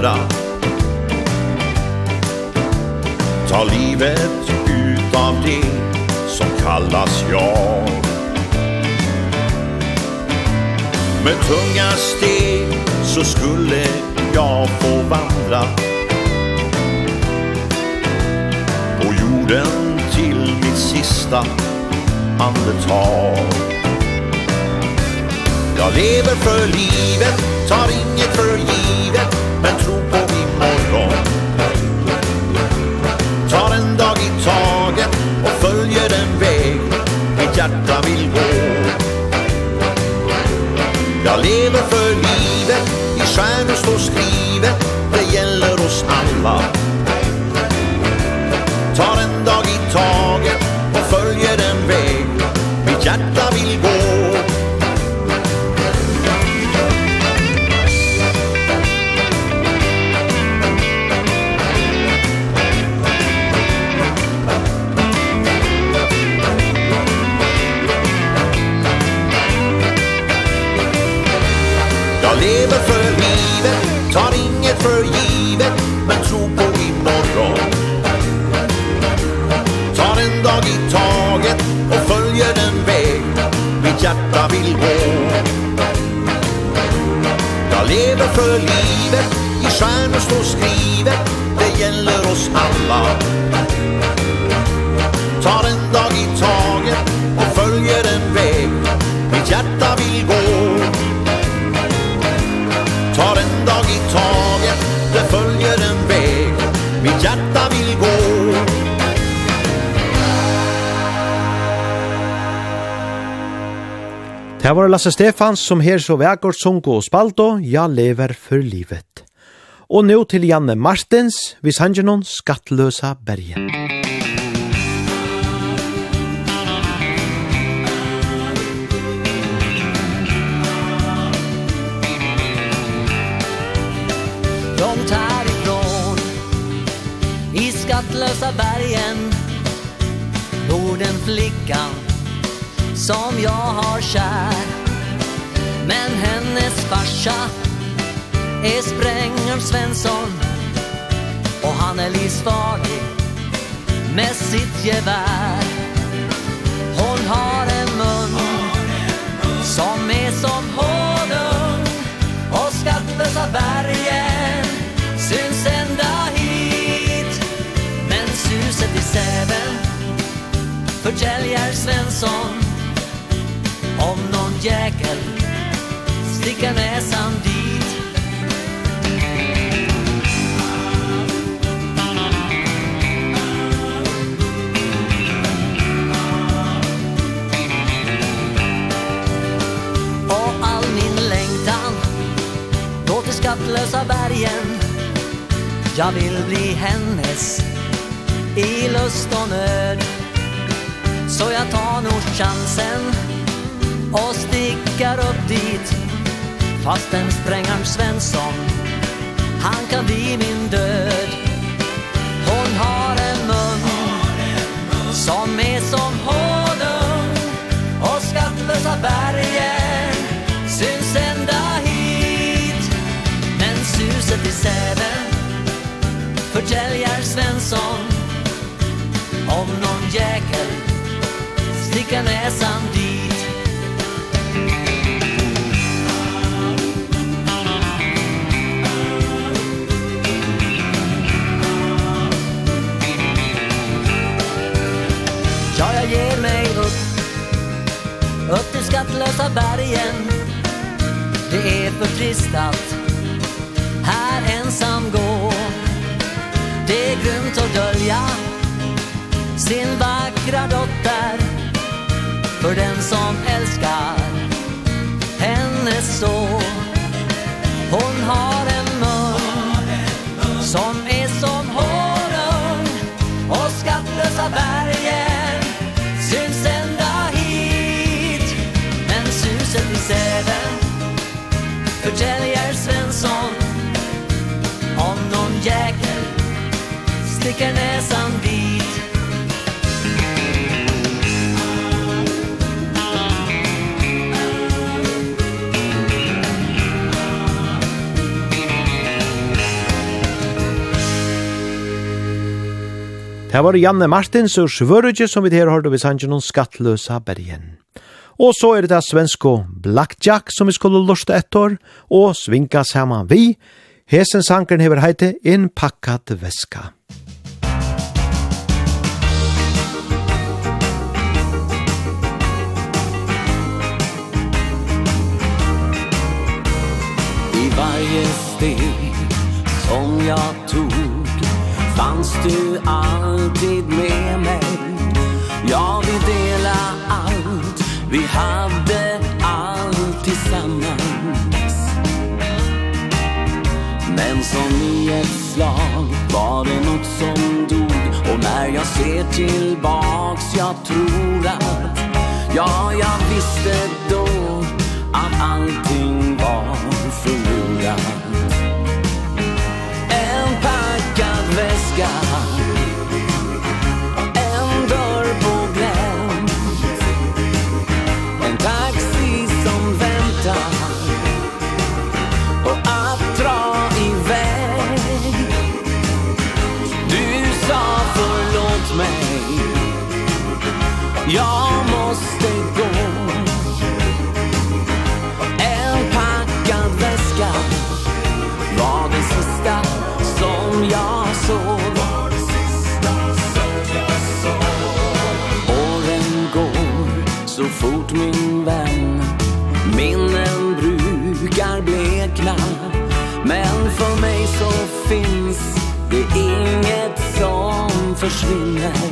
andra Ta livet ut av det som kallas jag. Med tunga steg så skulle jag få vandra. På jorden till mitt sista andetag. Jag lever för livet, tar inget för givet Men tror för livet I stjärnor står skrivet Det gäller oss alla Ta den Det var Lasse Stefans som her så vekkert sunko og spalto, ja lever for livet. Og nå til Janne Martins, vi sanger noen skattløsa bergen. Långt härifrån, i skattlösa bergen, bor den flickan som jag har kär. Men hennes farsa är Sprängulf Svensson. Och han är livsfarlig med sitt gevär. Hon har en mun som är som honung. Och skattlösa bergen syns ända hit. Men suset i säven förtäljer Svensson. Om någon jäkel stickar näsan dit. Och all min längtan Då till skattlösa bergen. Jag vill bli hennes I lust och nöd. Så jag tar nog chansen och stickar upp dit. Fast en sprängarn Svensson, han kan bli min död. Hon har en mun, som är som honung Och skattlösa bergen syns ända hit. Men suset i säven förtäljer Svensson Om någon jäkel sticker näsan dit. rotlösa bergen. Det är för trist att här ensam gå. Det är grymt att dölja sin vackra dotter. För den som älskar henne så Hon har förtäljer Svensson Om någon jäkel sticker näsan dit Det var Janne Martins og Svørudje som vi her hørte ved sangen om skattløsa bergen. Og så er det det svensko Blackjack som vi skulle lusta etter, og svinka saman vi. Hesen sankeren hever heite Innpakkat veska. I varje steg som jag tog fanns du alltid med mig Vi hade allt tillsammans. Men som i ett slag var det något som dog. Och när jag ser tillbaks jag tror att Ja, jag visste då att allting var försvinner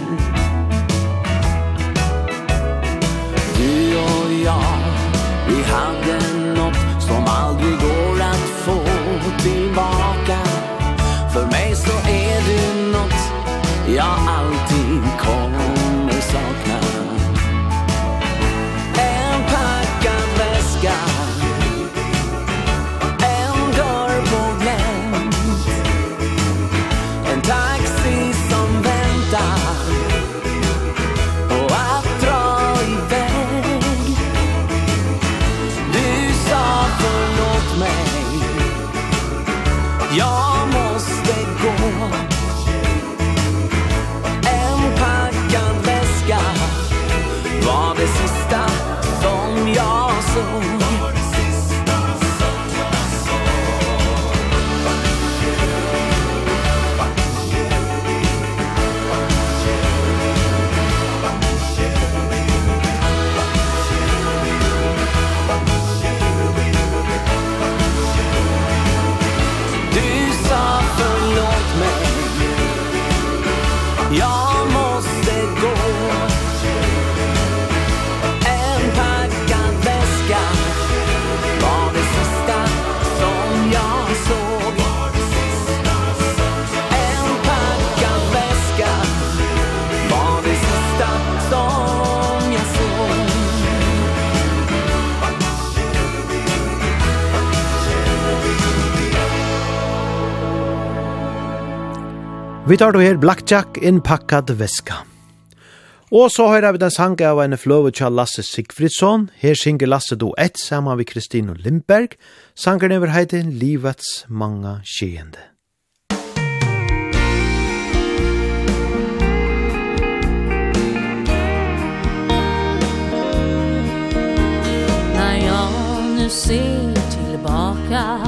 Vi tar då her Blackjack innpakkad veska. Og så hører vi den sang av en fløve til Lasse Sigfridsson. Her synger Lasse do ett sammen med Kristine Lindberg. Sangeren over heiter Livets mange skjeende. När jag nu ser tillbaka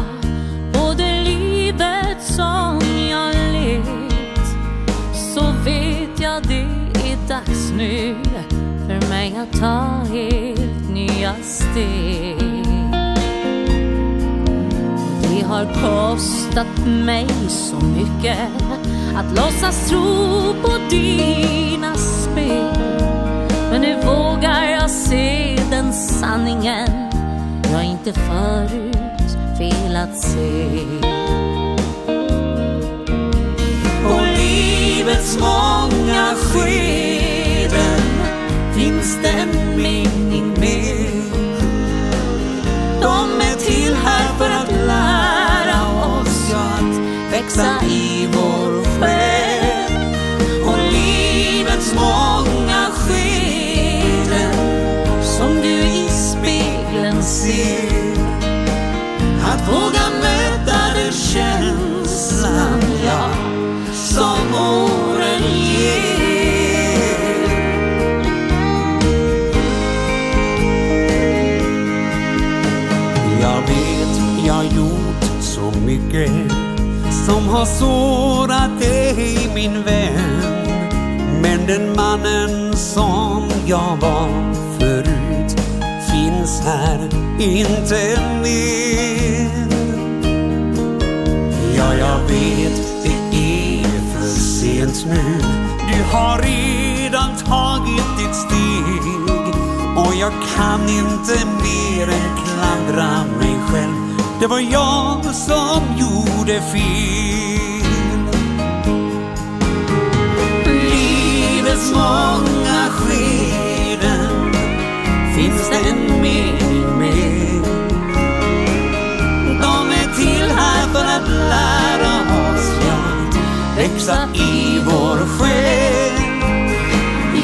tränga ta helt nya steg. Det har kostat mig så mycket Att låtsas tro på dina spel. Men nu vågar jag se den sanningen Jag inte förut velat se. Och livets många skeden finns det en mening med. De är till här för att lära oss ja, att växa i vår själ. Och livets många skeden som du i spegeln ser. Att våga mycket Som har sårat dig min vän. Men den mannen som jag var förut Finns här inte mer. Ja, jag vet det är för sent nu. Du har redan tagit ditt steg. Och jag kan inte mer än klandra mig. Det var jag som gjorde fel. Livets många skeden Finns det en mening med. De är till här för att lära oss Ja, växa i vår själ.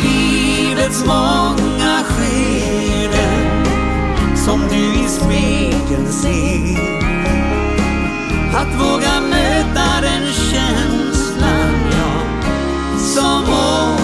Livets många skeden Som du i spegeln ser. Att våga möta den känslan ja, som åker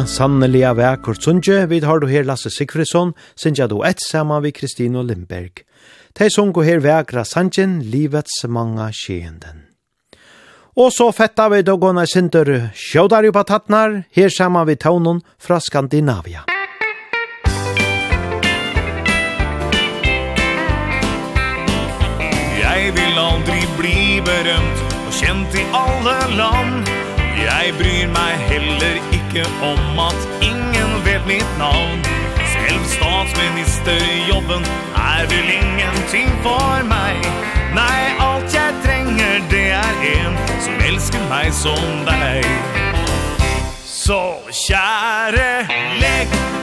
Ja, sanneliga vekur sunje, vi har du her Lasse Sigfridsson, sinja du ett saman vid Kristino Lindberg. Tei sunko her vekra sanjen, livets manga skjenden. Og så fetta vi då gåna sinter sjådar jo patatnar, her saman vid taunon fra Skandinavia. Jeg vil aldri bli berømt, og kjent i alle land, Jeg bryr meg heller ikke om at ingen vet mitt navn. Selv statsministerjobben er vel ingenting for meg. Nei, alt jeg trenger det er en som elsker meg som deg. Så kjære, legg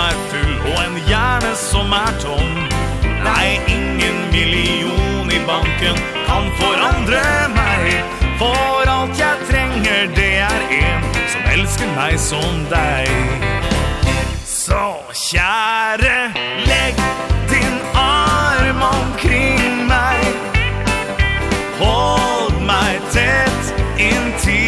er full og en hjerne som er tom. Nei, ingen million i banken kan forandre meg. For alt jeg trenger, det er en som elsker meg som deg. Så kjære, legg din arm omkring meg. Hold meg tett inntil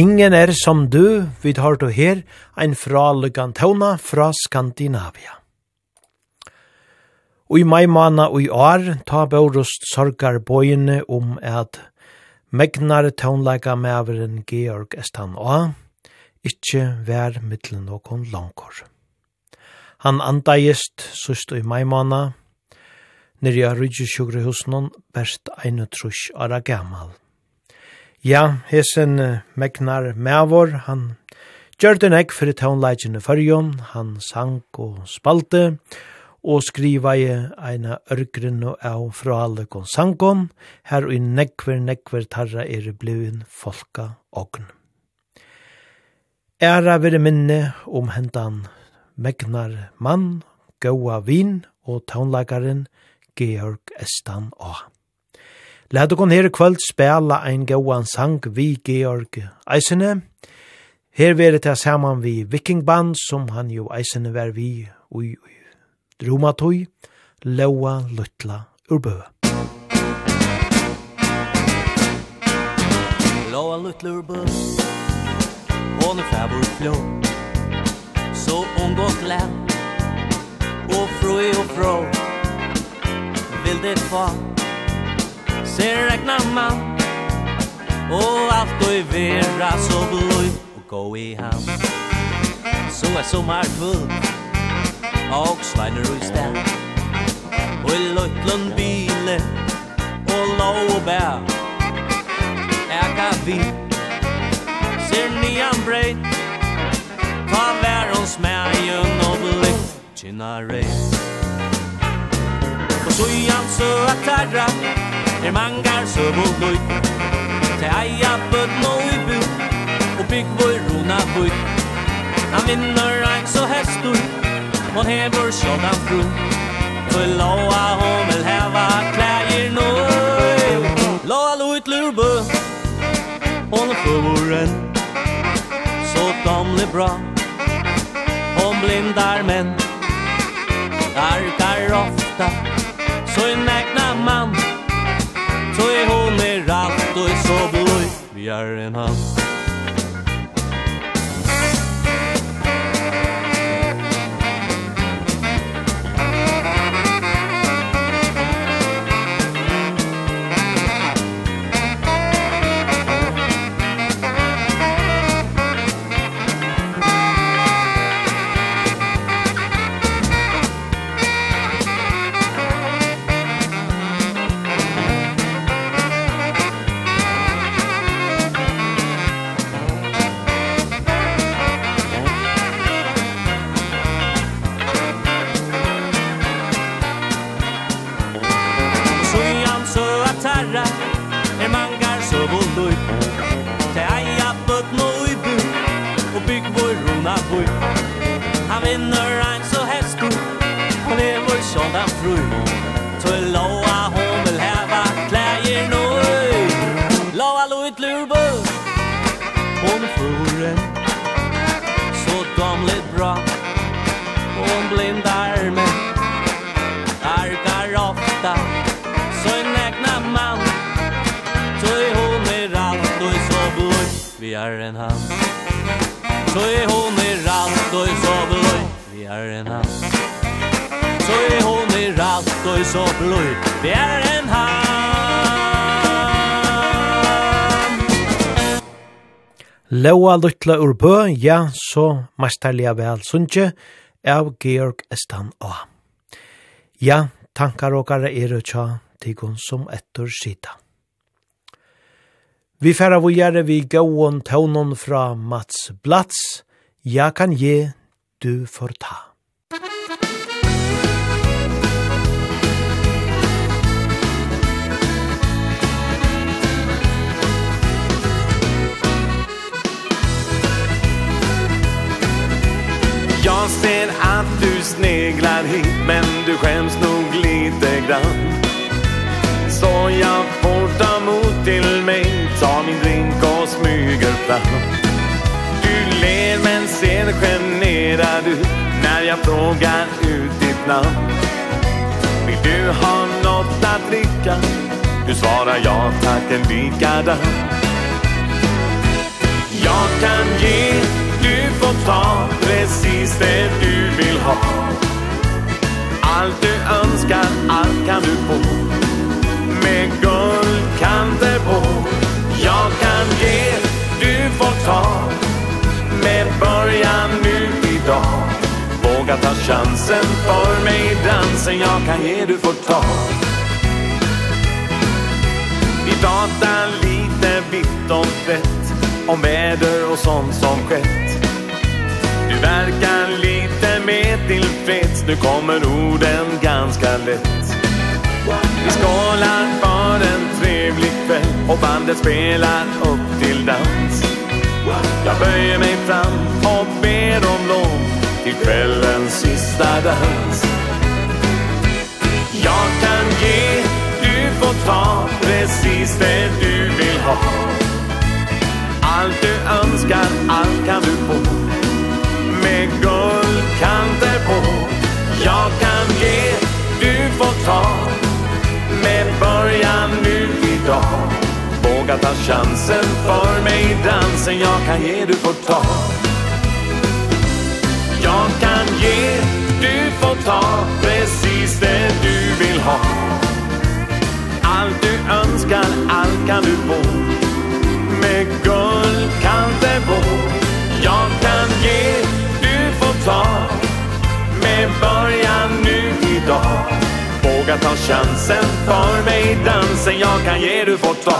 Ingen er som du, vi tar du her, ein fra Lugantona fra Skandinavia. Og i mai mana og i år, ta Borust sorgar bøyene om at Megnar tånleika mæveren Georg Estan A, ikkje vær mittlen nokon langkor. Han andagist sust i mai mana, nirja rydje sjugre husnon, berst einu trusk ara gammal. Ja, hesen uh, Megnar Mavor, han gjør den ekk for tånleikene fyrjon, han sank og spalte, og skriva i eina ørgren og av fra alle konsankon, her og i nekver, nekver tarra er blivin folka ogn. Æra vire minne om hentan Megnar mann, Gaua Vin og tånleikaren Georg Estan Åh. Læt okon her i kvöld spela ein gauan sang vi Georg Eisene. Her veri det saman vi vikingband som han jo Eisene var vi ui ui. Drumatoi, Laua Lutla Urbø. Laua Lutla Urbø, hon er fra flå, så omgått lær, og frå og frå, vil det far, ser regna man Og alt og i vera så bløy Og gå i ham Så er sommerkvull Og sveiner og i sted Og i løytlund bile Og lov og bær. Eka vi Ser nian breit Ta vær hos mægen og blikk Kina reit Og så i han sø at er mangar som og løy Te eia bøtna og ubu og bygg vår rona bøy. Han vinner ein så hestor og hever sjådan fru For loa hon vil heva klæger nøy. Loa loit lurbø Hon er favoren Så gamle bra Hon blindar menn. Arkar ofta Så en egna mann. Så är hon är er och är så blöj Vi är en hand. kvinnor ein så hästig Hon er vår sådana fru. Så loa hon vil heva kläger nöj Loa lo ett lurbo Hon er furen Så damligt bra. Hon blindar mig Arkar ofta Så en ägna man Så är hon är allt och är så blod Vi är en hand. Så är hon är allt och är så bjärna Så är hon i ratt och så blöj bjärna Låa luttla ur bø, ja, så masterliga vel sunnje, av Georg Estan A. Ja, tankar og gare er tja, tigun som etter sida. Vi færa vujere vi gauon taunon fra Mats Blats, ja kan je du får ta. Jag ser att du sneglar hit Men du skäms nog lite grann Så jag får ta mot till mig Ta min drink och smyger fram Du ler men ser skämt funderar du när jag frågar ut ditt namn? Vill du ha något att dricka? Du svarar ja tack en likadan. Jag kan ge, du får ta precis det du vill ha. Allt du önskar, allt kan du få. Med guldkanter på Jag kan ge, du får ta. Med början nu idag. Våga ta chansen för mig dansen jag kan ge du får ta. Vi pratar lite vitt och brett Om väder och sånt som skett. Du verkar lite mer tillfreds Nu kommer orden ganska lätt. Vi skålar för en trevlig kväll Och bandet spelar upp till dans. Jag böjer mig fram och ber om lov Till kvällens sista dans. Jag kan ge, du får ta Precis det du vill ha. Allt du önskar, allt kan du få. Med guldkanter på Jag kan ge, du får ta. Med början nu idag. Våga ta chansen för mig. Dansen Jag kan ge, du får ta. Jag kan ge, du får ta Precis det du vill ha. Allt du önskar, allt kan du få. Med guld kan det bo Jag kan ge, du får ta. Med början våga ta chansen För mig. Dansen, jag kan ge du får ta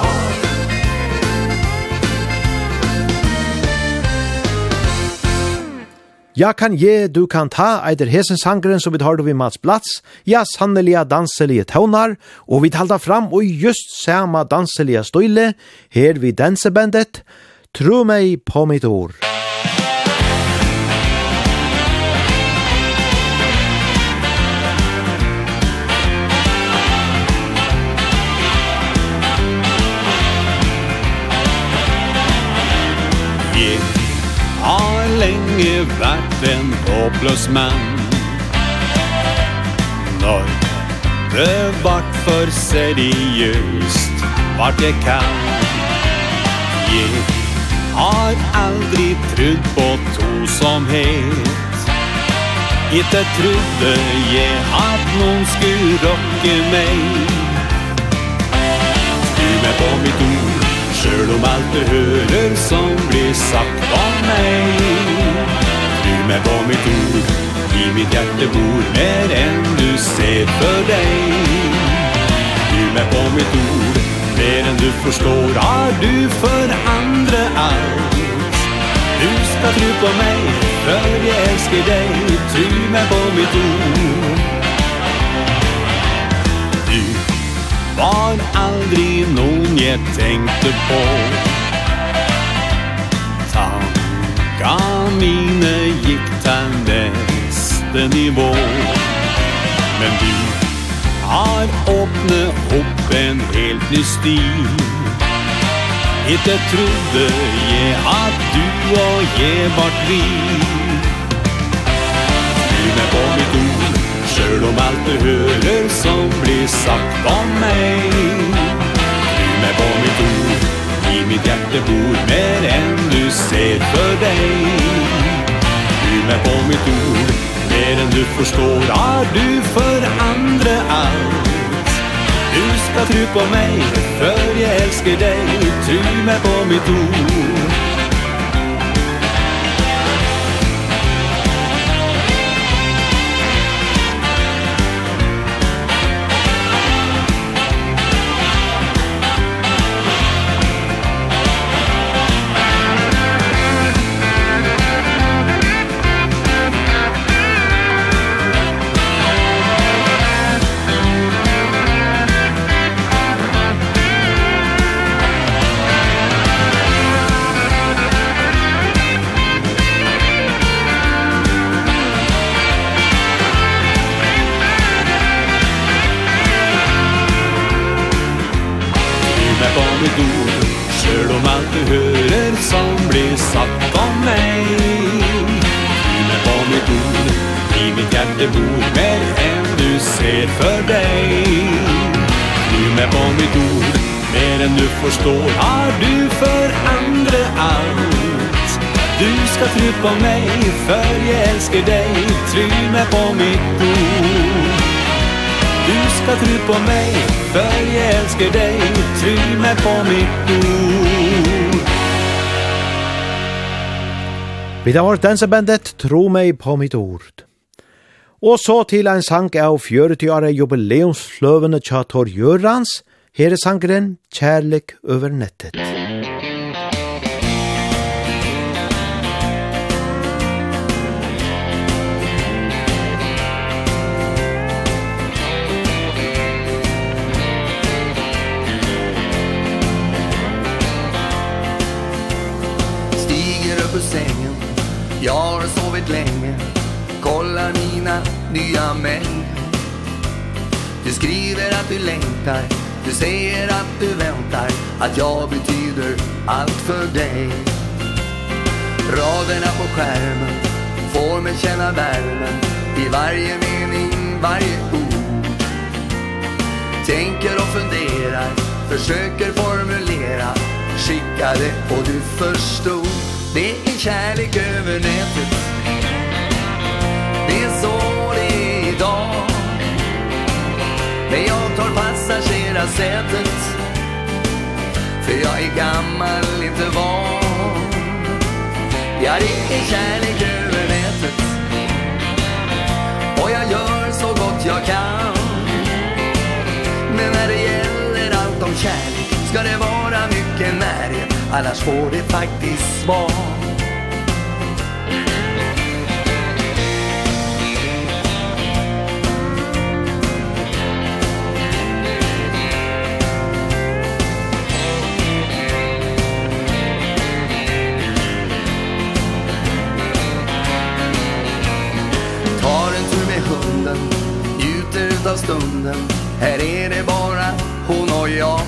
Ja kan je, du kan ta, eider hesen sangren som vi har vi Mats Blats, ja sannelige danselige tøvnar, og vi talda fram og just sama danselige støyle, her vi dansebandet, tro meg på mitt ord. länge vært en håpløs mann. Når det vart for seriøst Vart jeg kan Jeg har aldri trudd på tosomhet Ikke trodde jeg at noen skulle rokke meg. Styr mig på mitt ord Sjøl om alt du hører som blir sagt om meg. Men på mitt ord i mitt hjerte bor mer enn du ser for deg. Du med på mitt ord Mer enn du forstår Har du for andre alt? Du skal tro på meg För jeg elsker deg. Tro med på mitt ord. Du var aldri noen jeg tenkte på. Gamine gikk til neste nivå Men du har åpnet opp en helt ny stil. Ikke trodde jeg at du og jeg vart vi Du med på mitt ord Selv om alt du hører som blir sagt om meg. Du med på mitt ord i mitt hjerte bor mer enn du ser för dig Du med på mitt ord Mer enn du förstår Har du för andra allt Du skal tro på mig För jag älskar dig Tro mig på mitt ord. mer än du förstår Har du förändrat allt Du ska tro på mig För jag älskar dig Tro mig på mitt ord Du ska tro på mig För jag älskar dig Tro mig på mitt ord Vi tar vårt dansebandet Tro mig på mitt ord. Og så til ein sang av 40-åre jubileumsløvene tja Tor Jørans, Her er sangren Kjærlek over nettet. Stiger upp ur sängen. Jag har sovit länge. Kollar mina nya mejl Du skriver att du längtar. Du säger att du väntar Att jag betyder allt för dig. Raderna på skärmen Får mig känna värmen I varje mening, varje ord. Tänker och funderar Försöker formulera Skickade och du förstod. Det är kärlek över nätet. Men jag tar passagerarsätet. För jag är gammal, inte van. Jag ringer kärlek över nätet Och jag gör så gott jag kan. Men när det gäller allt om kärlek Ska det vara mycket närhet. Annars får det faktiskt vara. stunden. Här är det bara hon och jag.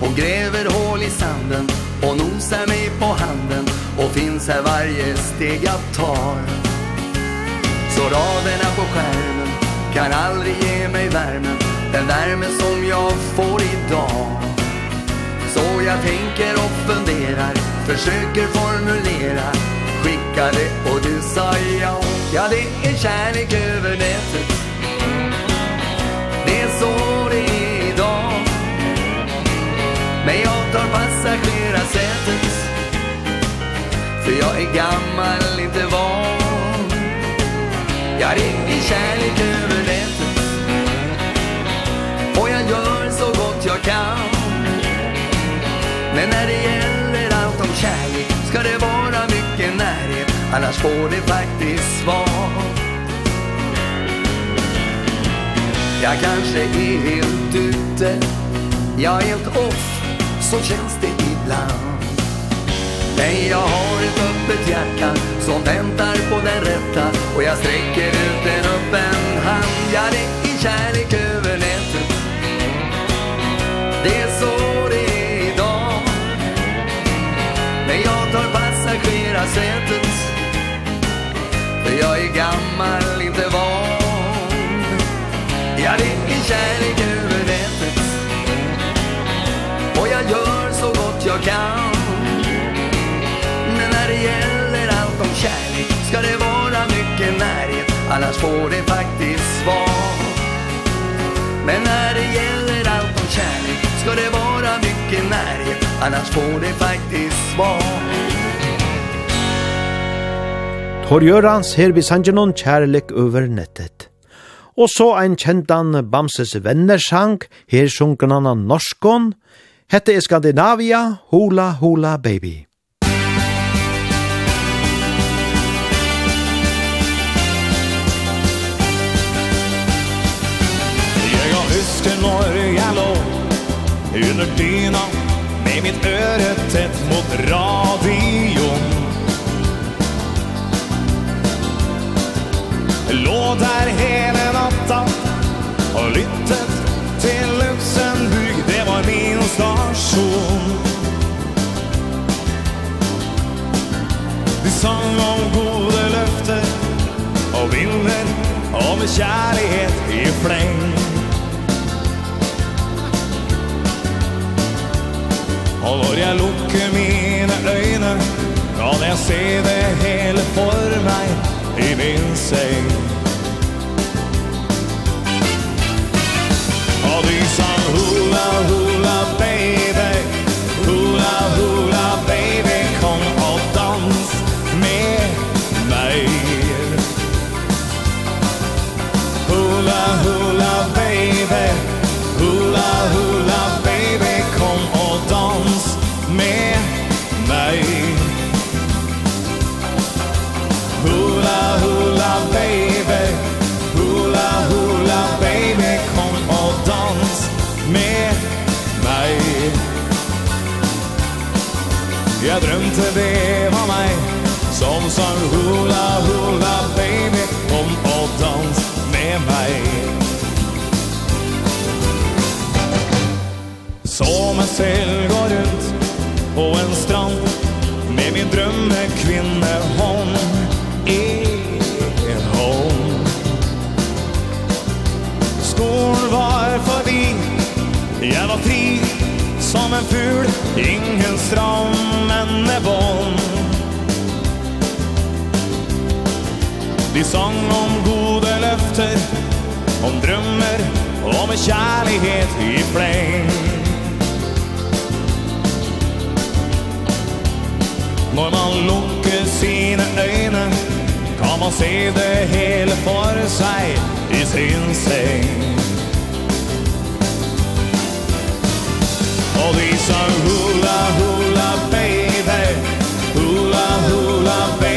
Hon gräver hål i sanden Och nosar mig på handen Och finns här varje steg jag tar. Så raderna på skärmen Kan aldrig ge mig värmen Den värme som jag får idag. Så jag tänker och funderar Försöker formulera Skicka det och du sa ja. Ja det är kärlek över nätet resor idag. Men jag tar passagerarsätet För jag är gammal, inte van. Jag ringer kärlek över nätet Och jag gör så gott jag kan. Men när det gäller allt om kärlek Ska det vara mycket närhet Annars får det faktiskt svagt Jag kanske är helt ute. Jag är helt off Så känns det ibland. Men jag har ett öppet hjärta Som väntar på den rätta. Och jag sträcker ut en öppen hand. Jag är i kärlek över nätet. Det är så det är idag. Men jag tar passagerarsätet. För jag är gammal, inte van. Jag dricker kärlek över nätet Och jag gör så gott jag kan. Men när det gäller allt om kärlek Ska det vara mycket närhet. Annars får det faktiskt vara Men när det gäller allt om kärlek Ska det vara mycket närhet. Annars får det faktiskt vara Tor Jørans her vi sangen noen kjærlek over nettet. Og så ein kjentan Bamses vennersang, her sjunken han av norskon. Hette er Skandinavia, Hula Hula Baby. Jeg husker når jeg lå under dyna med mitt øre tett mot radio lå der hele natta og lyttet til Luxemburg. Det var min stasjon. De sang om gode løfter og vinner om kjærlighet i fleng. Og når jeg lukker mine øyne, kan jeg se det hele for meg i min säng. Och visan hula hula som hula hula baby Kom och dans med mig Som en sill går ut på en strand Med min drömmekvinne hon är hon Skor var förbi, jag var fri Som en ful, ingen stram, men är vond Vi sang om gode løfter Om drømmer Og med kjærlighet i fleng. Når man lukker sine øyne Kan man se det hele for seg I sin seng. Og de sang hula hula baby Hula hula baby.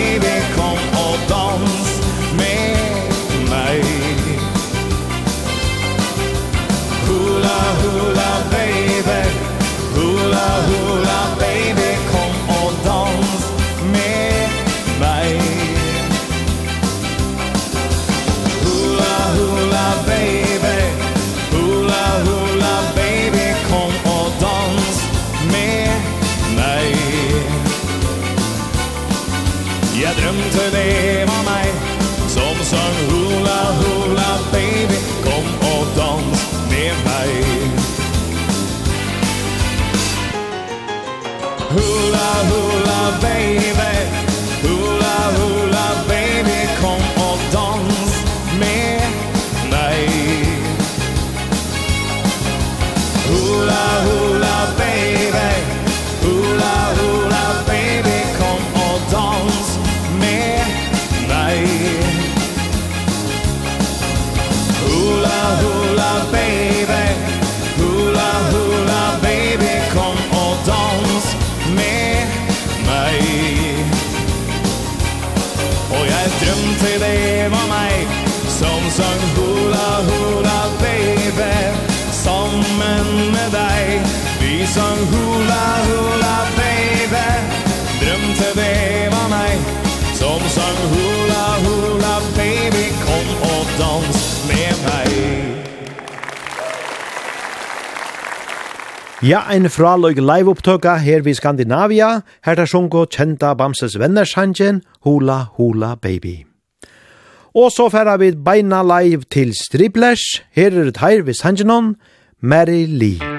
Ja, ein fraløg live opptøkka her vi Skandinavia, her der sjungo kjenta Bamses vennersangen Hula Hula Baby. Og så færa vi beina live til Striplers, her er det her vi sangenon, Mary Lee.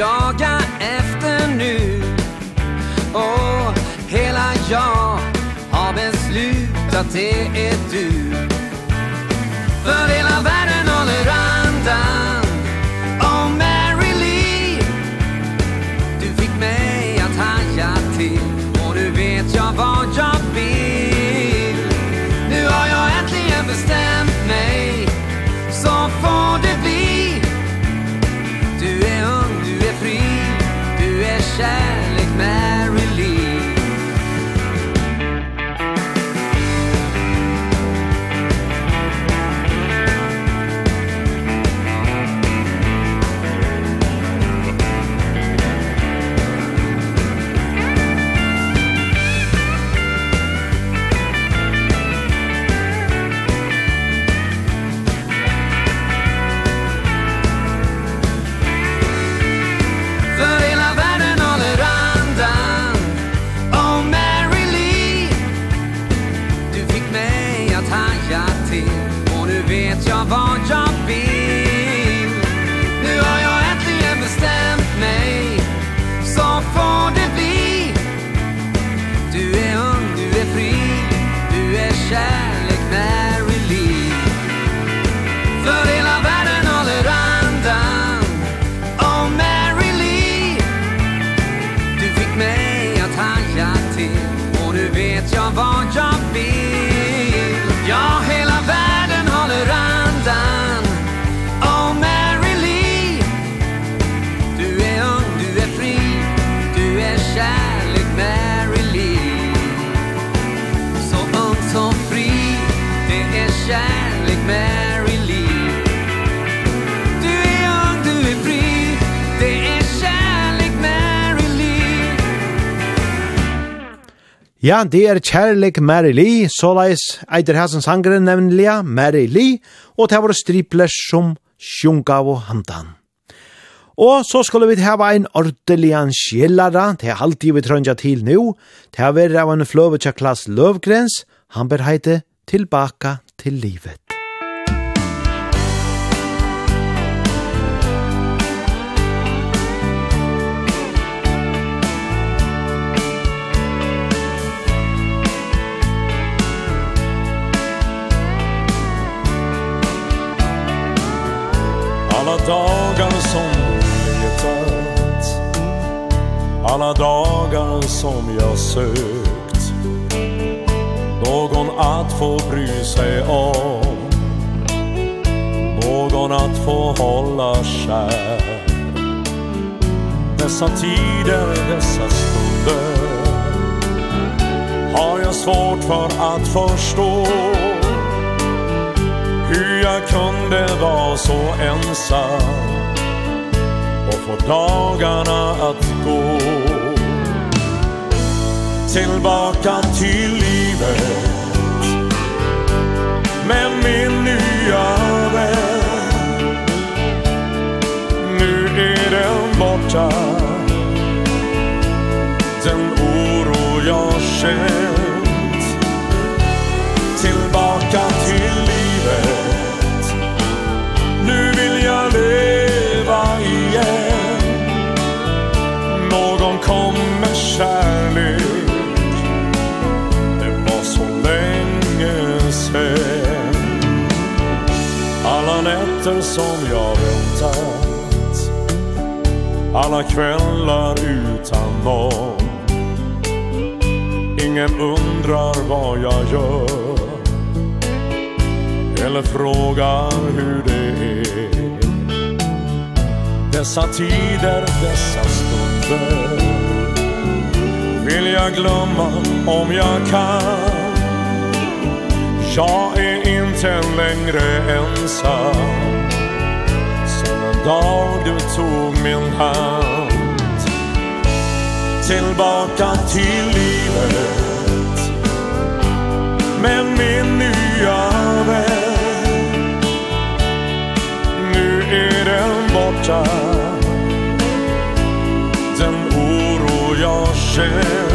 jaga efter nu. Och hela jag har beslutat det är du. För hela världen håller andan Oh Mary Lee. Du fick mig att haja till. Och nu vet jag vad jag vill. Nu har jag äntligen bestämt mig. Så får du kärlek Mary Ja, det er kjærlig Mary Lee, såleis eitir hæsen sangren nemlig Mary Lee, og det var stripler som sjunga og handan. Og så skulle vi hava ein ordelian skjellara, det er alltid vi trønja til nu, det er vera av en fløvetja klass Løvgrens, han ber heite Tilbaka til livet. alla dagar som letat Alla dagar som jag sökt. Någon att få bry sig om. Någon att få hålla kär. Dessa tider, dessa stunder Har jag svårt för att förstå. Hur jag kunde vara så ensam Och få dagarna att gå. Tillbaka till livet Med min nya vän. Nu är den borta. Den oro jag känt. Tillbaka nätter som jag väntat. Alla kvällar utan någon Ingen undrar vad jag gör. Eller frågar hur det är. Dessa tider, dessa stunder. Vill jag glömma om jag kan? Jag är inte längre ensam. Sen en dag du tog min hand. Tillbaka till livet. Med min nya vän. Nu är den borta. Den oro jag känner.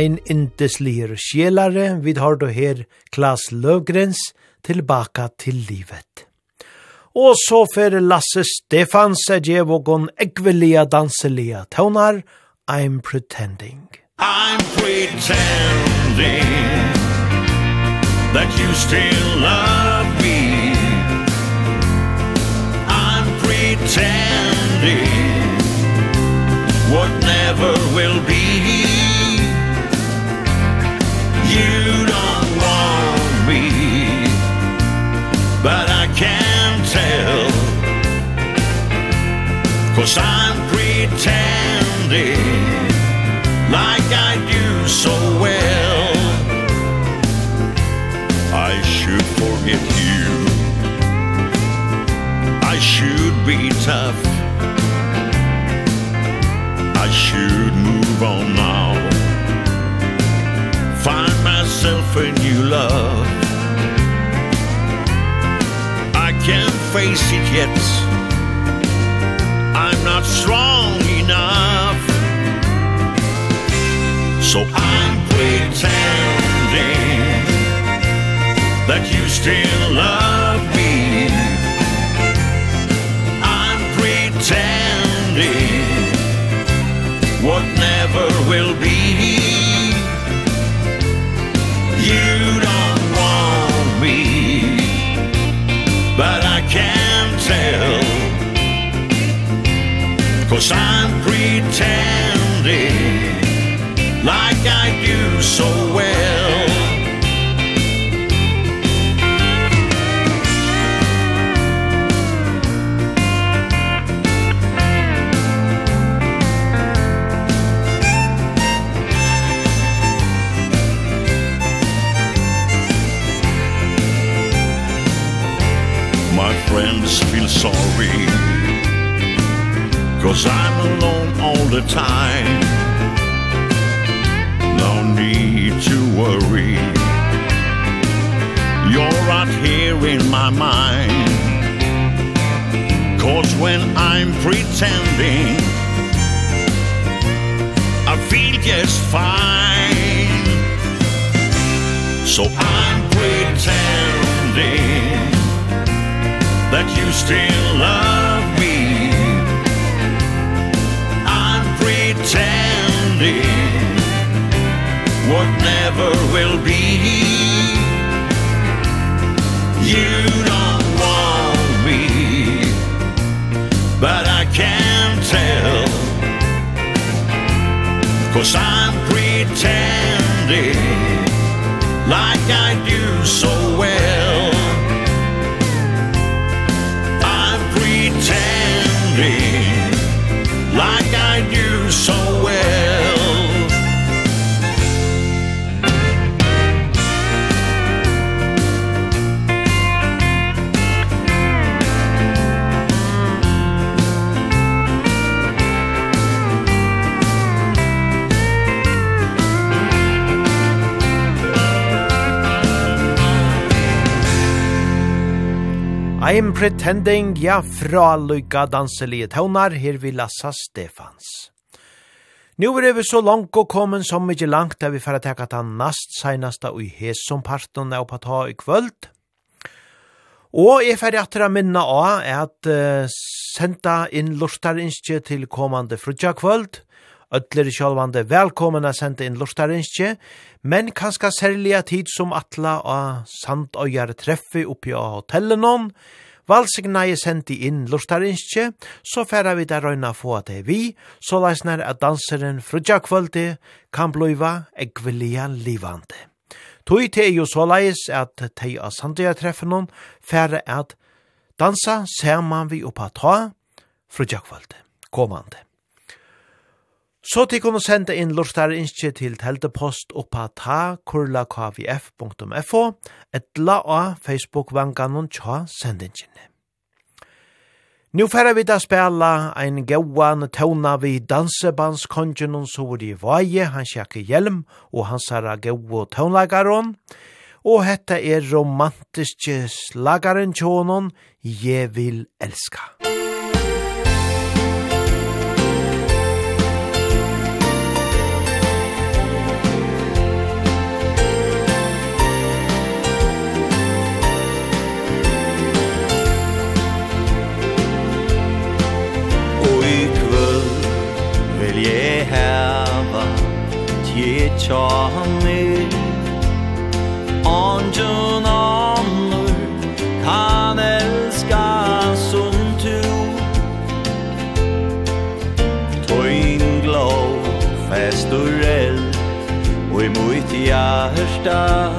ein indeslir sjelare, vid har då her Klas Løvgrens, tilbaka til livet. Og så fer Lasse Stefans er djevogon ekvelia danselia tøvnar, I'm pretending. I'm pretending that you still love me. I'm pretending what never will be. Cause I'm pretending Like I do so well. I should forget you. I should be tough. I should move on now. Find myself a new love. I can't face it yet. I'm not strong enough. So I'm pretending That you still love me. I'm pretending What never will be. cause I'm pretending Cause I'm alone all the time. No need to worry. You're right here in my mind. Cause when I'm pretending I feel just fine. So I'm pretending That you still love pretending what never will be. You don't want me but I can tell cause I'm pretending I'm pretending, ja, fra lykka danselige tøvnar, her vi lassa Stefans. Nu er vi så langt og kommet som ikke langt, der vi får teka den nast seinasta og i hesom parten er på ta i kvöld. Og jeg får etter å minne av at uh, senda inn lortarinskje til kommande frutja kvöld. Ödler i sjálvande velkommen å senda inn lortarinskje, men kanskje særlig tid som atla av sandøyar treffe oppi av hotellen noen, Valsignaje sendi inn lustarinskje, så færa vi der røyna få at det vi, så leisner at danseren frudja kvöldi kan bliva egvelia livande. Tui te jo så leis at te av sandia treffenon færa at dansa saman vi oppa ta frudja kvöldi, komande. Så til kunne sende inn lortar innskje til teltepost oppa ta kurla.kvf.fo etla av Facebook-vanganon tja sendingene. Nå færre vi da spela ein gauan tåna vi dansebandskongenon så var det i vaje, han sjekke hjelm og han sara gau tånlagaron. Og hette er romantiske slagaren tjånon, «Je vil elska». Musikk je hava je chane Anjun annor kan elska som tu Toin glow fest och eld och i mitt hjärta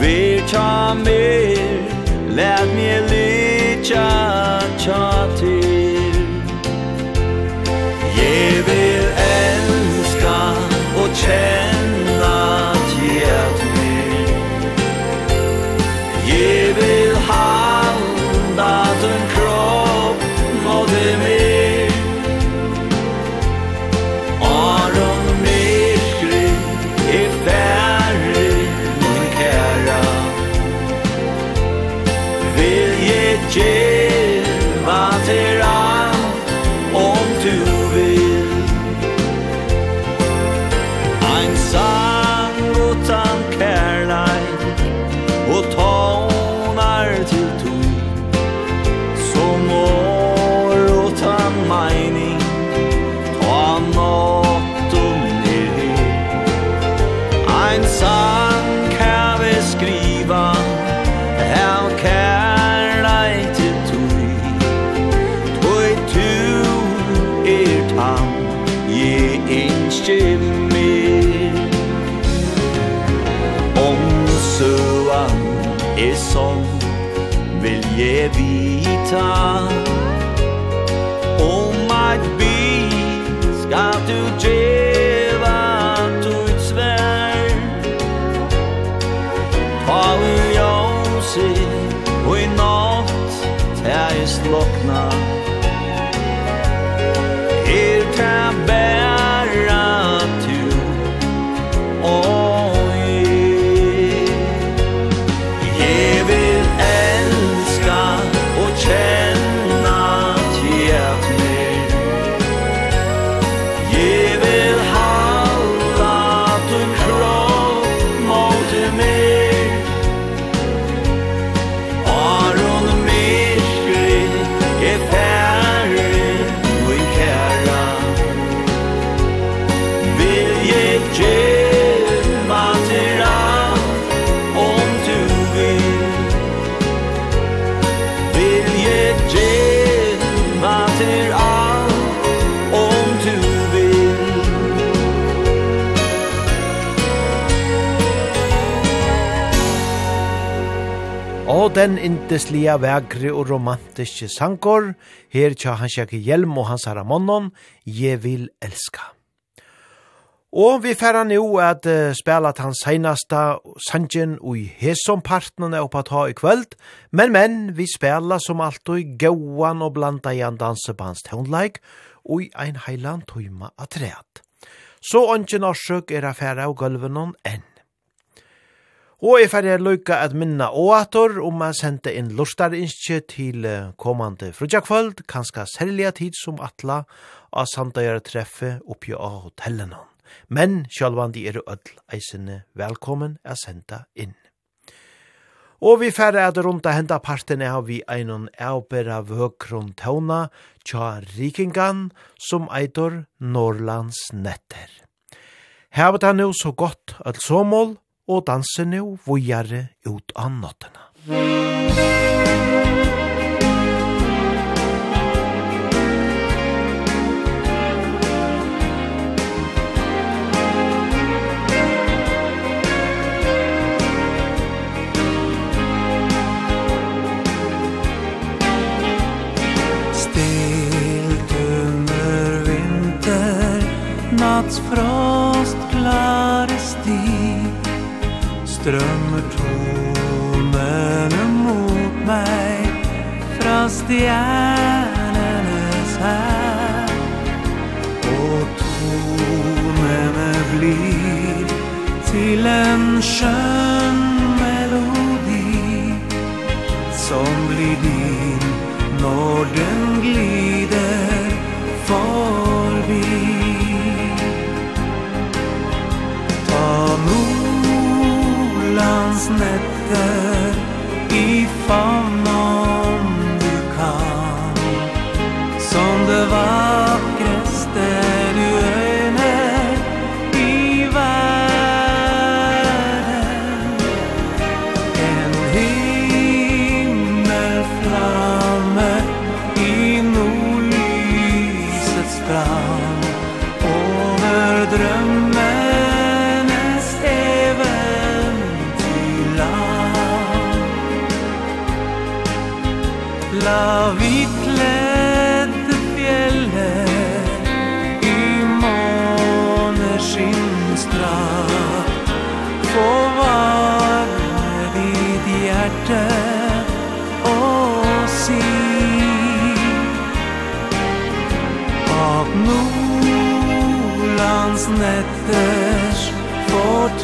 Vill ta mer, lät mig lycka tja sen time den indeslige vegre og romantiske sankor, her tja hans jakke hjelm og hans haramonnon, je vil elska. Og vi færa nu at uh, spela at hans seinasta sangen ui hesom partnerne oppa ta i kvöld, men men, vi spela som alltid gauan og blanda i en dansebands tonleik ui ein heiland tøyma atreat. Så ongen orsøk er affæra av gulvenon enn. Og jeg ferdig lykka at minna åator om jeg sendte inn lustarinskje til kommande frutjakvöld, kanska særlig tid som atla av samtidere treffe oppi av hotellene. Men sjálvandi er öll eisene velkommen er senda inn. Og vi færre at rundt av henta parten av vi einon eubera vøkron tåna tja rikingan som eitor Norrlands netter. Hevet han jo så godt at så mål, og danse nu vujare ut av nottena. Stiltumur vinter, nattsfrå strömmer tonen mot mig Från stjärnenes här Och tonen blir till en skön melodi Som blir din når den rahmetten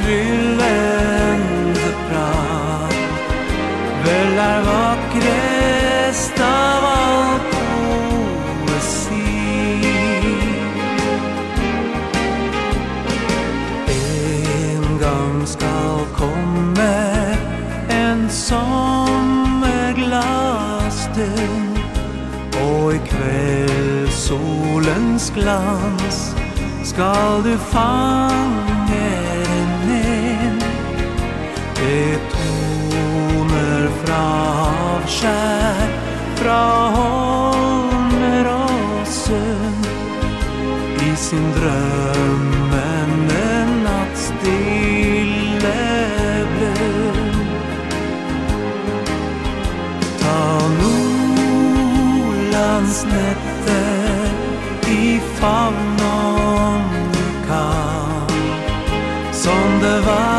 fyllende brann Vel er vakrest av all poesi. En gang skal komme en sommerglasstund Og i kveld solens glans skal du fange Det toner fra avskjær Fra holmer og sønn I sin drømmende natt stille bløm Ta Nordlands netter I favn om du kan Som det var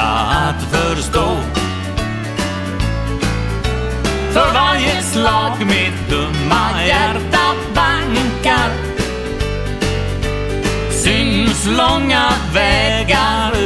att förstå. För varje slag mitt dumma hjärta bankar. Syns långa vägar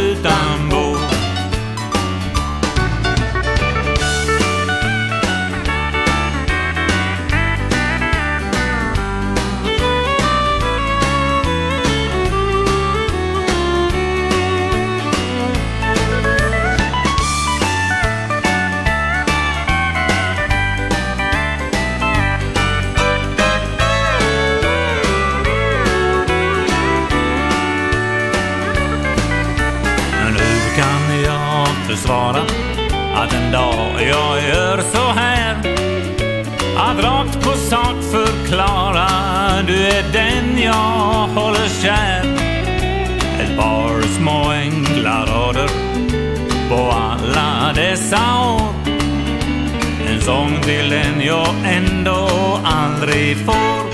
sång till en jag ändå aldrig får.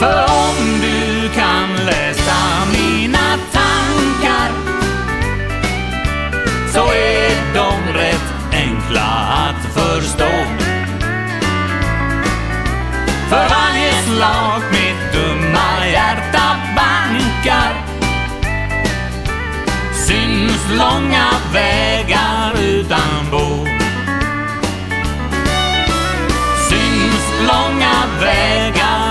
För om du kan läsa mina tankar Så är de rätt enkla att förstå. För varje slag mitt dumma hjärta bankar Syns långa vägar utan lägga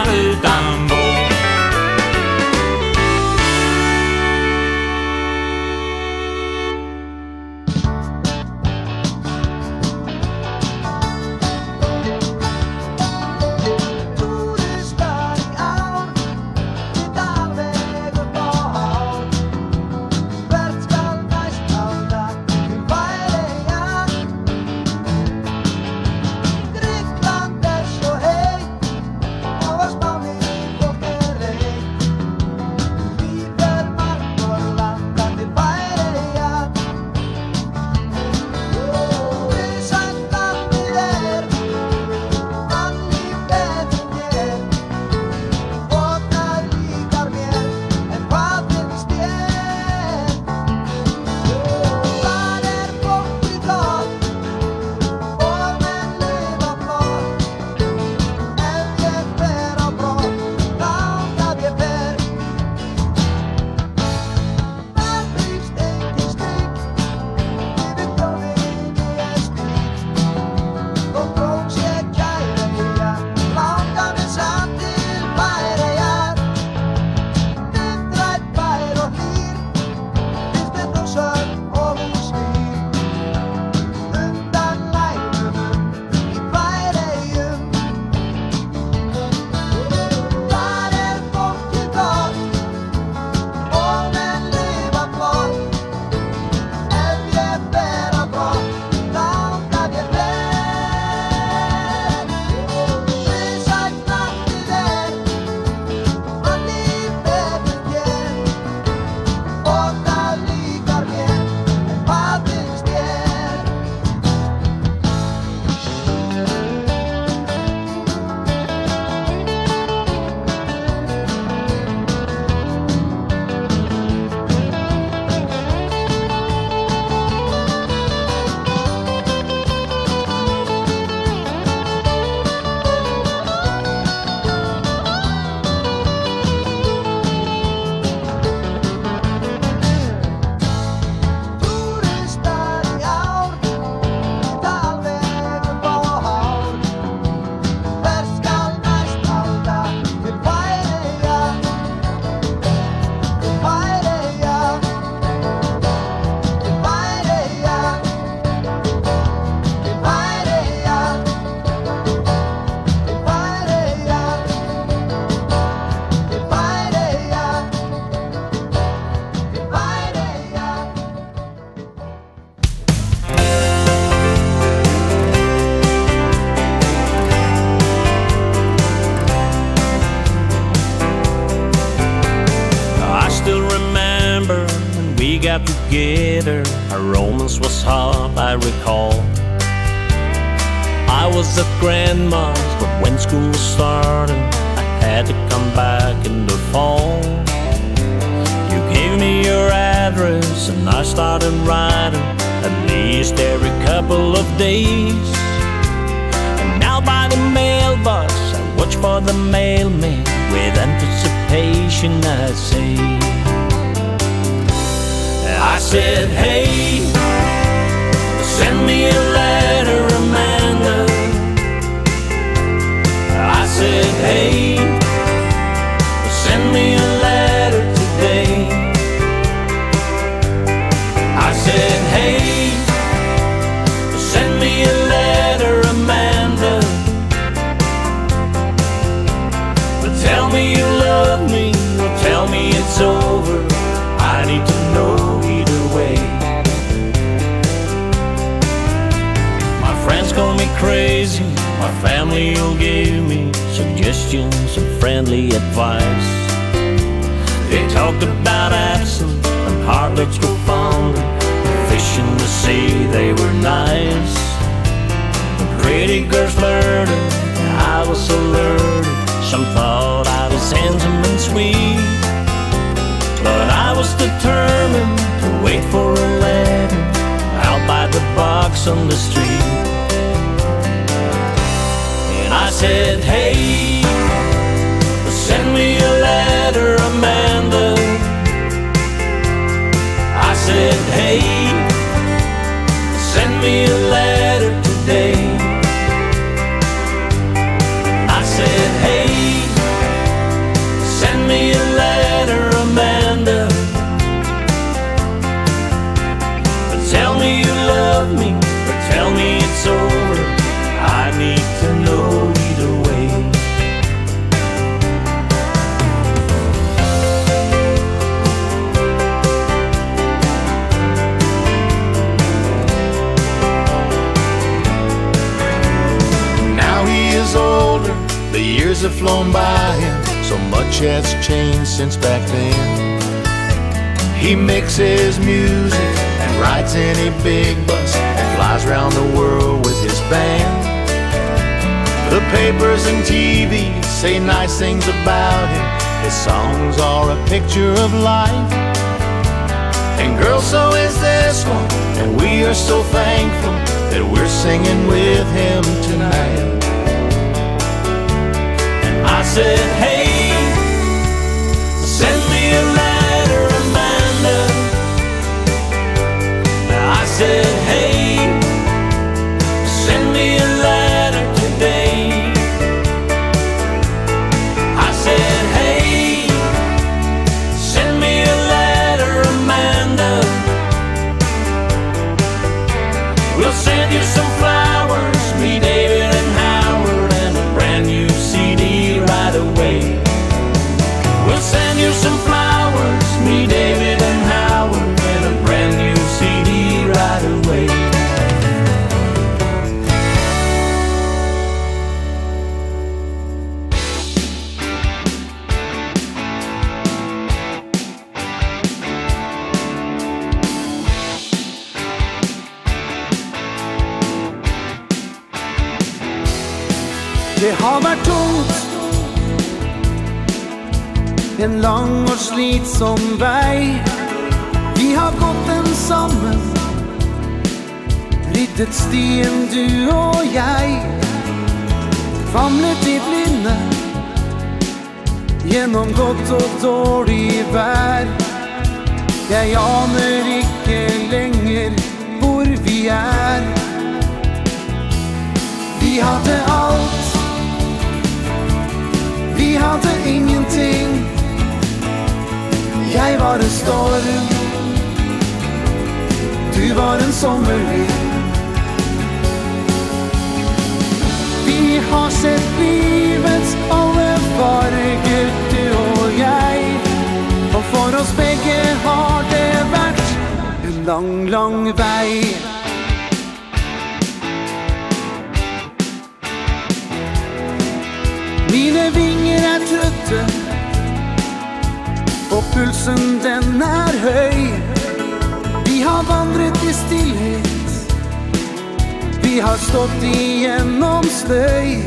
Tell me you love me Or tell me it's over. I need to know either way. My friends call me crazy My family will give me Suggestions and friendly advice. They talked about absence And hard heartlets go fish in the sea they were nice. The pretty girls flirting I was so alert Some thought I was handsome sweet. But I was determined to wait for a letter Out by the box on the street. And I said, hey, send me a letter, Amanda. I said, hey, send me a letter. flown by him. So much has changed since back then. He mixes music and rides in a big bus and flies around the world with his band. The papers and TV say nice things about him. His songs are a picture of life. And girl so is this one and we are so thankful that we're singing with him tonight said, hey Send me a letter, Amanda. Now I said, En lang og slitsom vei. Vi har gått den sammen Ryddet stien du og jeg. Famlet i blinde Gjennom godt og dårlig vær. Jeg aner ikke lenger hvor vi er. Vi hadde alt. Vi hadde ingenting. Jeg var en storm. Du var en sommervind Vi har sett livets alle farger Du og jeg. Og for oss begge har det vært En lang, lang vei. Mine vinger er trøtte. Og pulsen den er høy Vi har vandret i stillhet. Vi har stått igjennom støy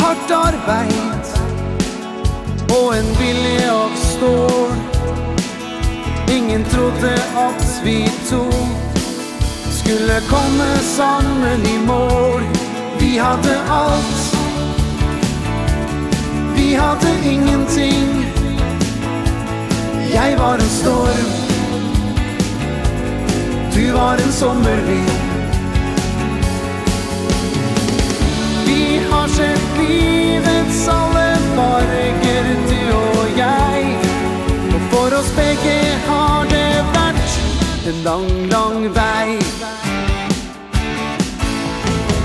Hardt arbeid Og en vilje av stål Ingen trodde at vi to Skulle komme sammen i mål. Vi hadde alt Vi hadde ingenting. Jeg var en storm. Du var en sommervind Vi har sett livets alle farger Du og jeg. Og for oss begge har det vært En lang, lang vei.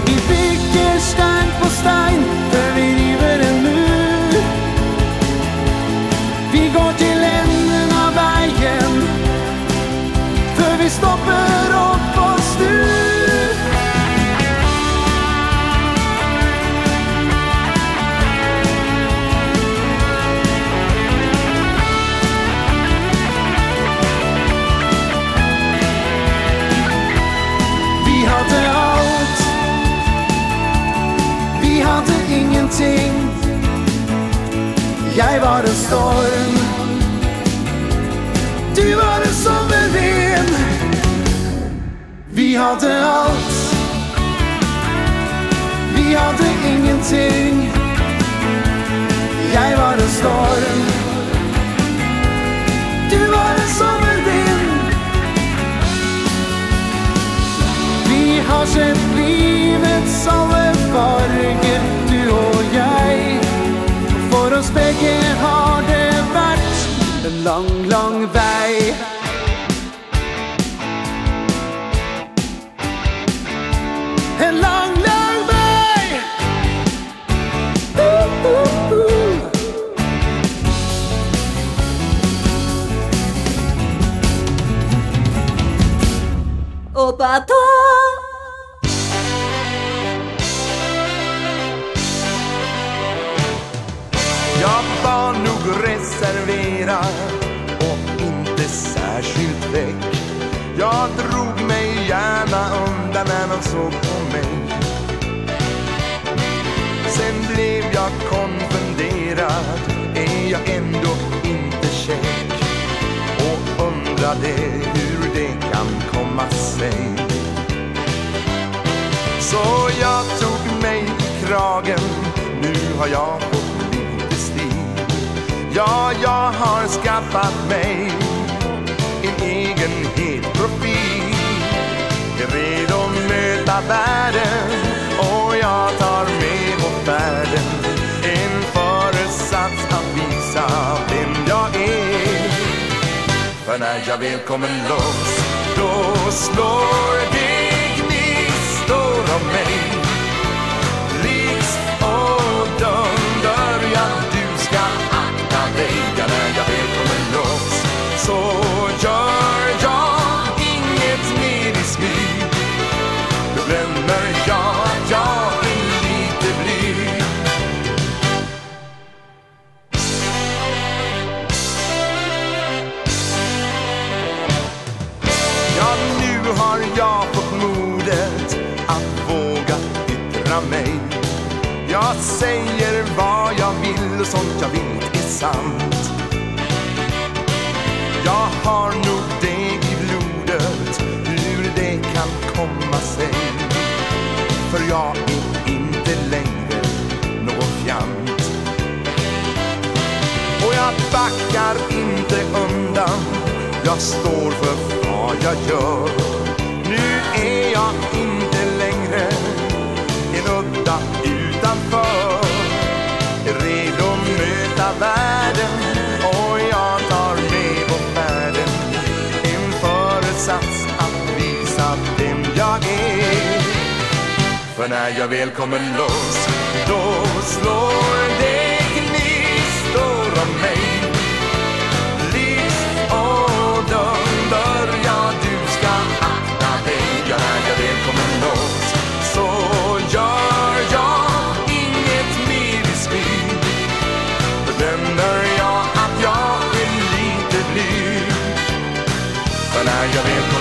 Vi bygger stein på stein. ingenting. Jeg var en storm. Du var en sommervind. Vi hadde alt. Vi hadde ingenting. Jeg var en storm. Du var en sommervind. Vi har sett bato Jag var nog reserverad och inte särskilt väck. Jag drog mig gärna undan när de såg på mig. Sen blev jag konfunderad Är jag ändå inte käck Och undrade hur glömma sig Så jag tog mig i kragen Nu har jag fått lite stil Ja, jag har skaffat mig En egen het profil. Jag är redo att möta världen Och jag tar med på färden En föresats att visa vem jag är. För när jag väl kommer loss Då slår det gnistor om mig. Jag säger vad jag vill och sånt jag vet är sant. Jag har nog det i blodet Hur det kan komma sig. För jag är inte längre någon fjant. Och jag backar inte undan. Jag står för vad jag gör. Nu är jag inte längre en udda För när jag väl kommer loss Då slår det gnistor om mig. Livsådern börjar Du ska akta dig. Ja, när jag väl kommer loss Så gör jag inget mer i smyg Bedömer jag att jag är lite blyg. För när jag väl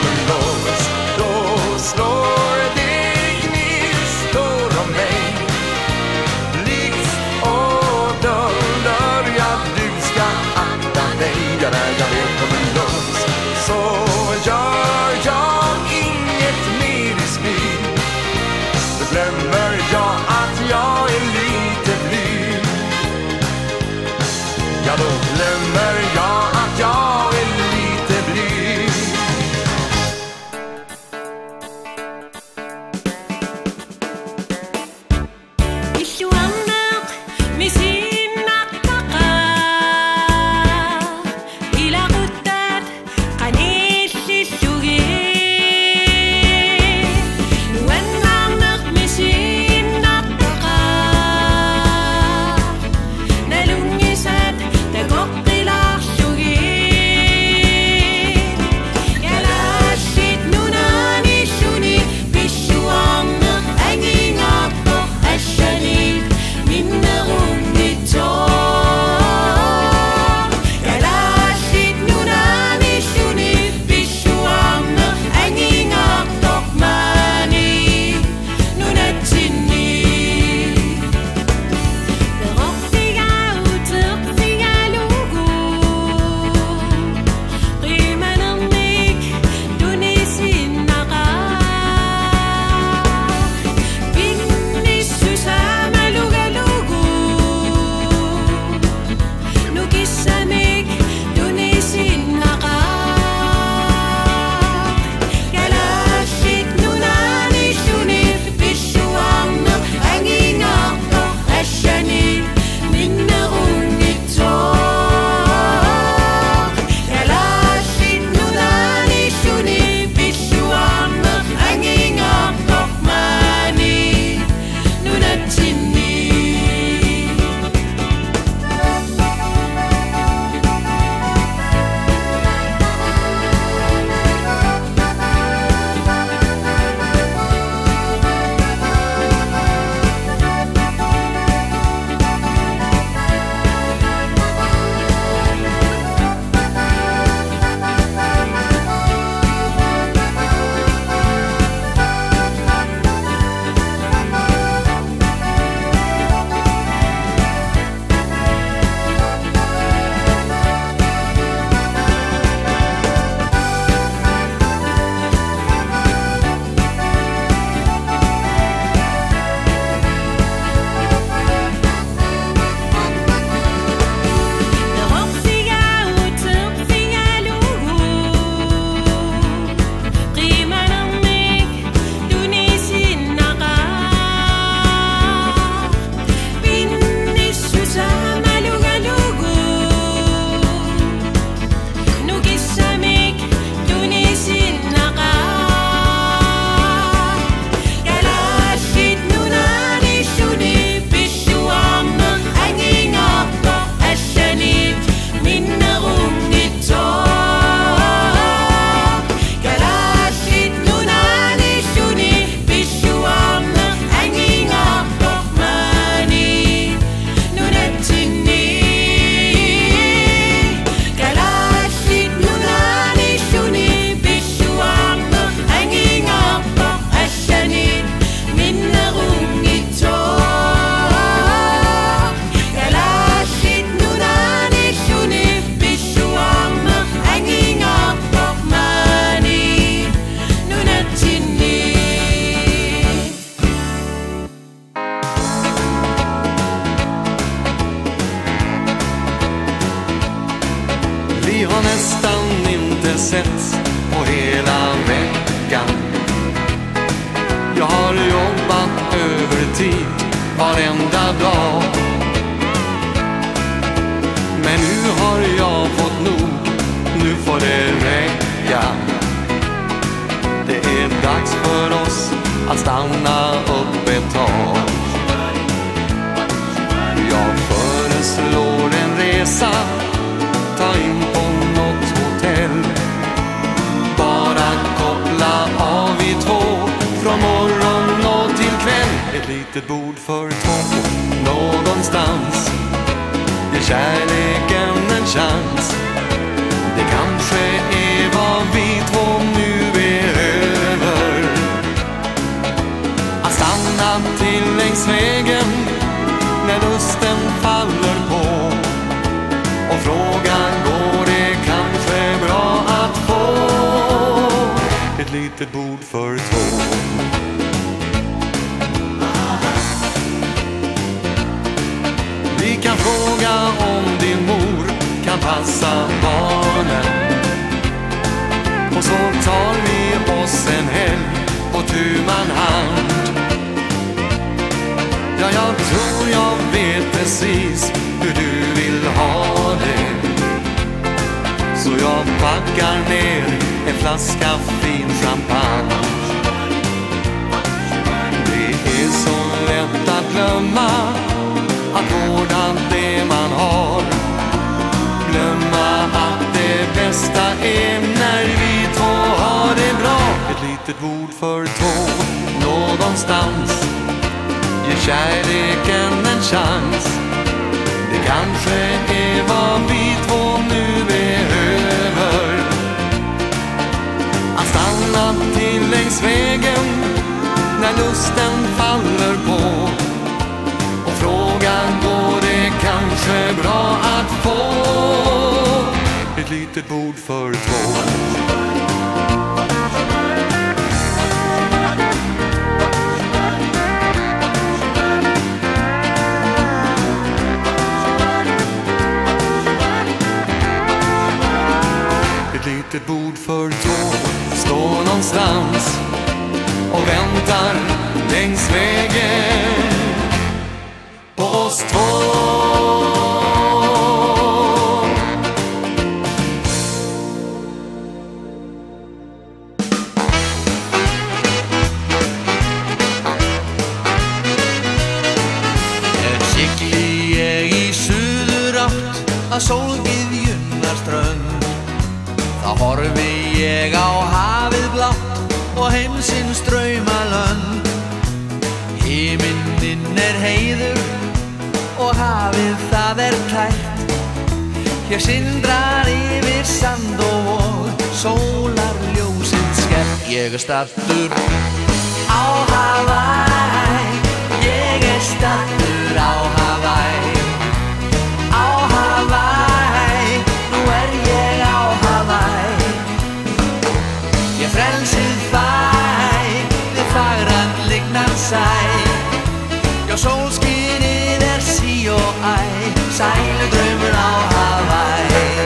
Ja, solskin i der si og ei Seile drømmer av Hawaii.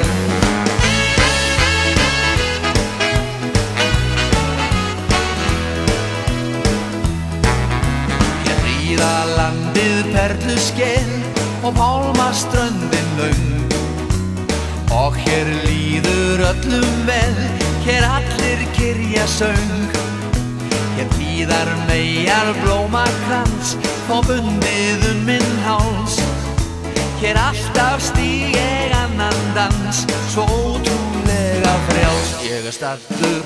Jeg landið perlusken Og palma strøndin løng Og her líður öllum vel Her allir kyrja söng síðar megar blómakrans og bundið um minn háls. Hér alltaf stíg ég annan dans svo ótrúlega frjáls Ég er stattur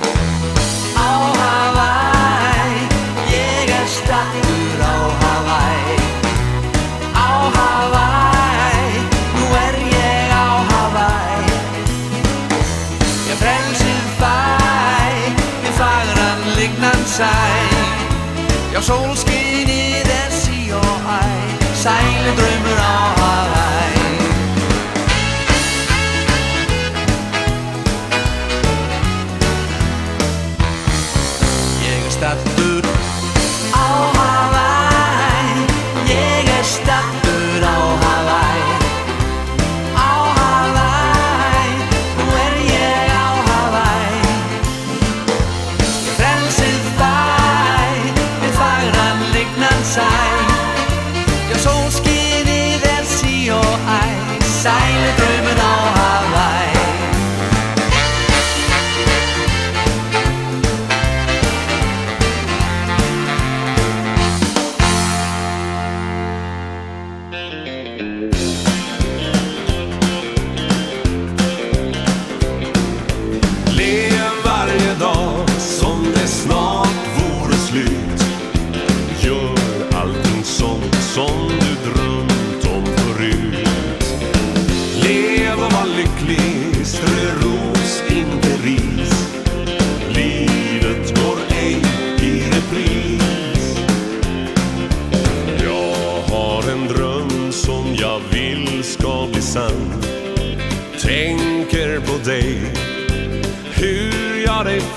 á Hawaii Ég er stattur á Hawaii. Á Hawaii Nú er ég á Hawaii. Ég frelsið fæ Við fagran lignan sæ. Ja, solskin i det sier jeg Seile drømmer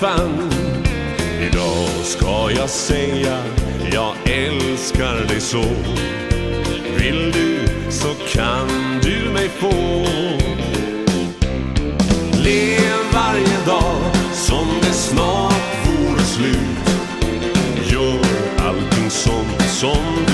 fann Idag ska jag säga Jag älskar dig så. Vill du så kan du mig få. Lev varje dag som det snart vore slut. Gör allting sånt som du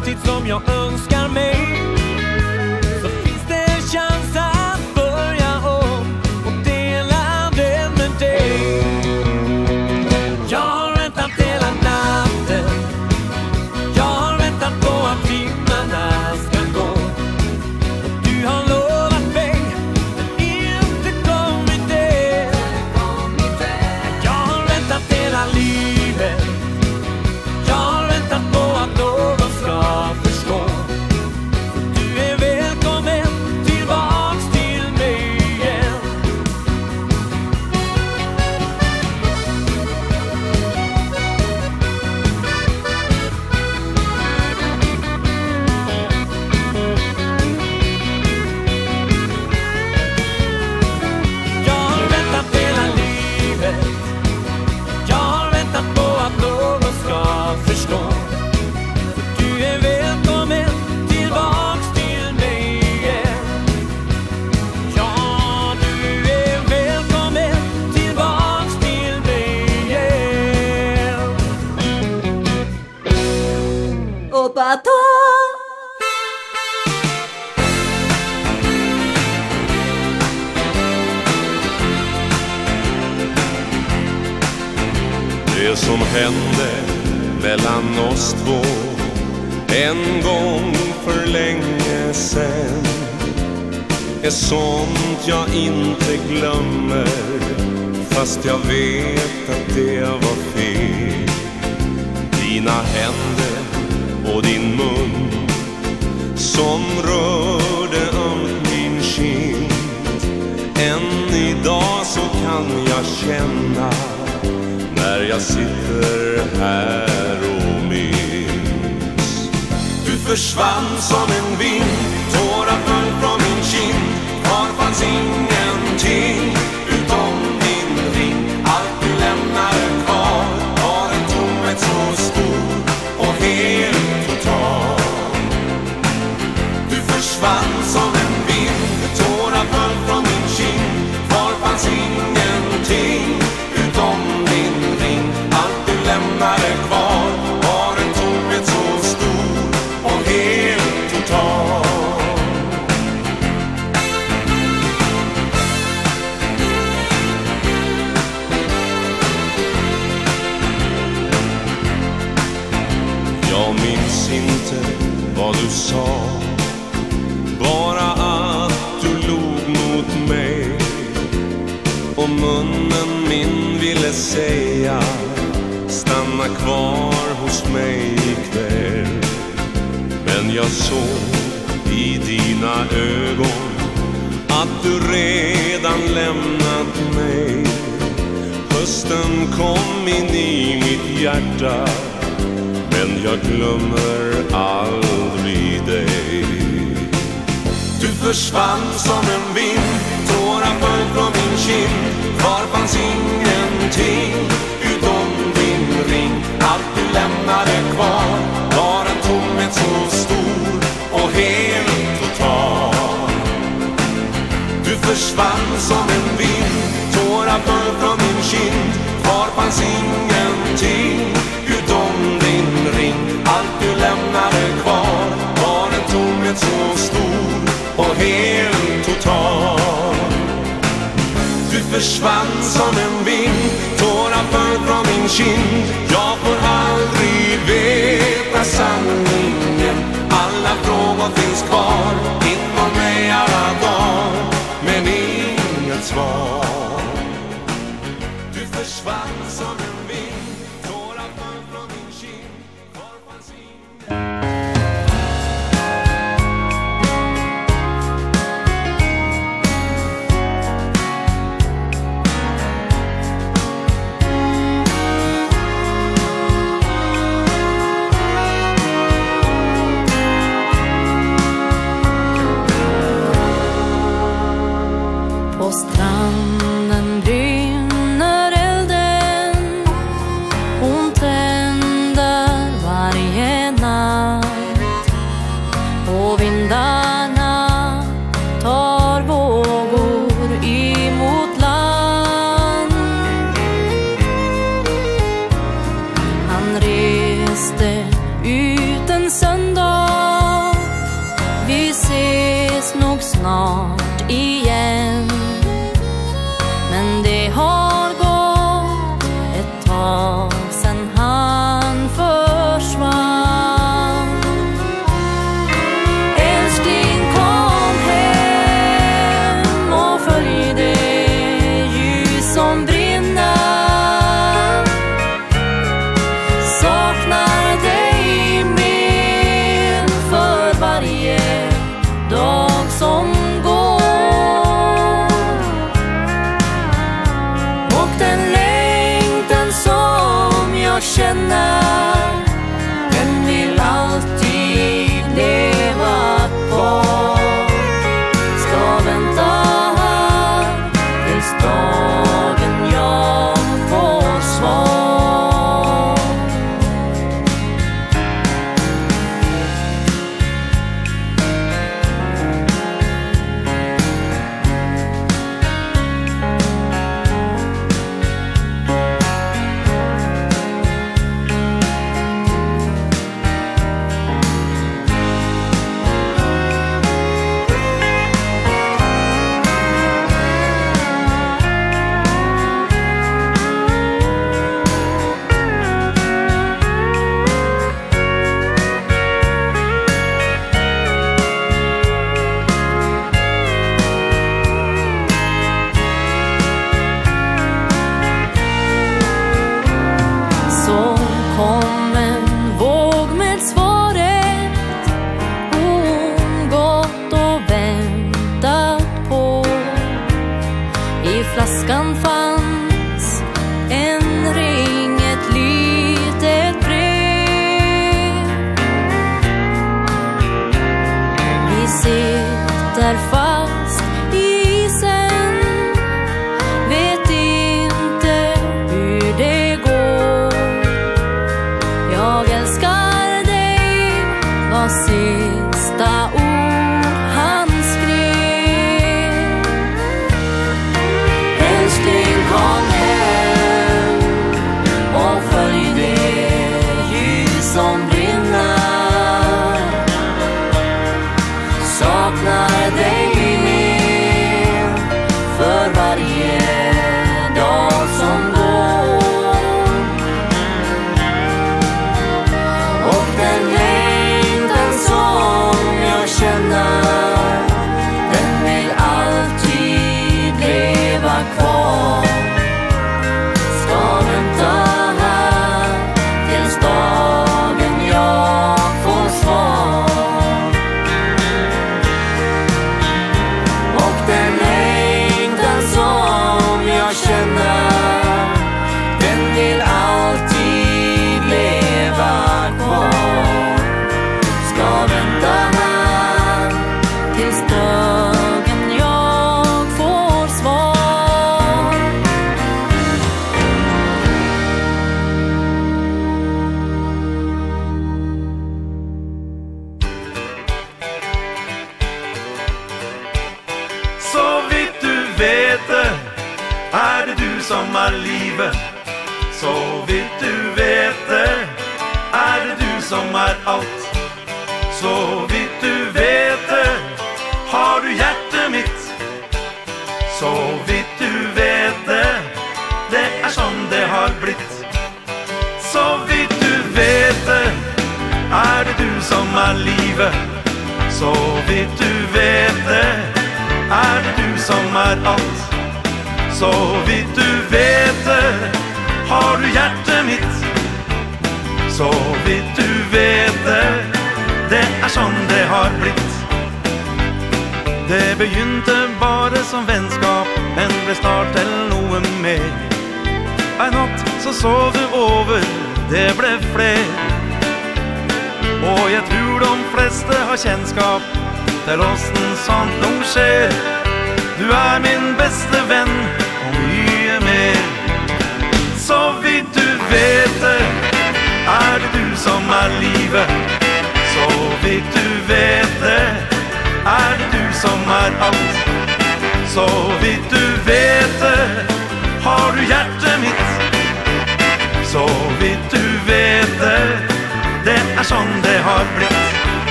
framtid som jag önskar mig.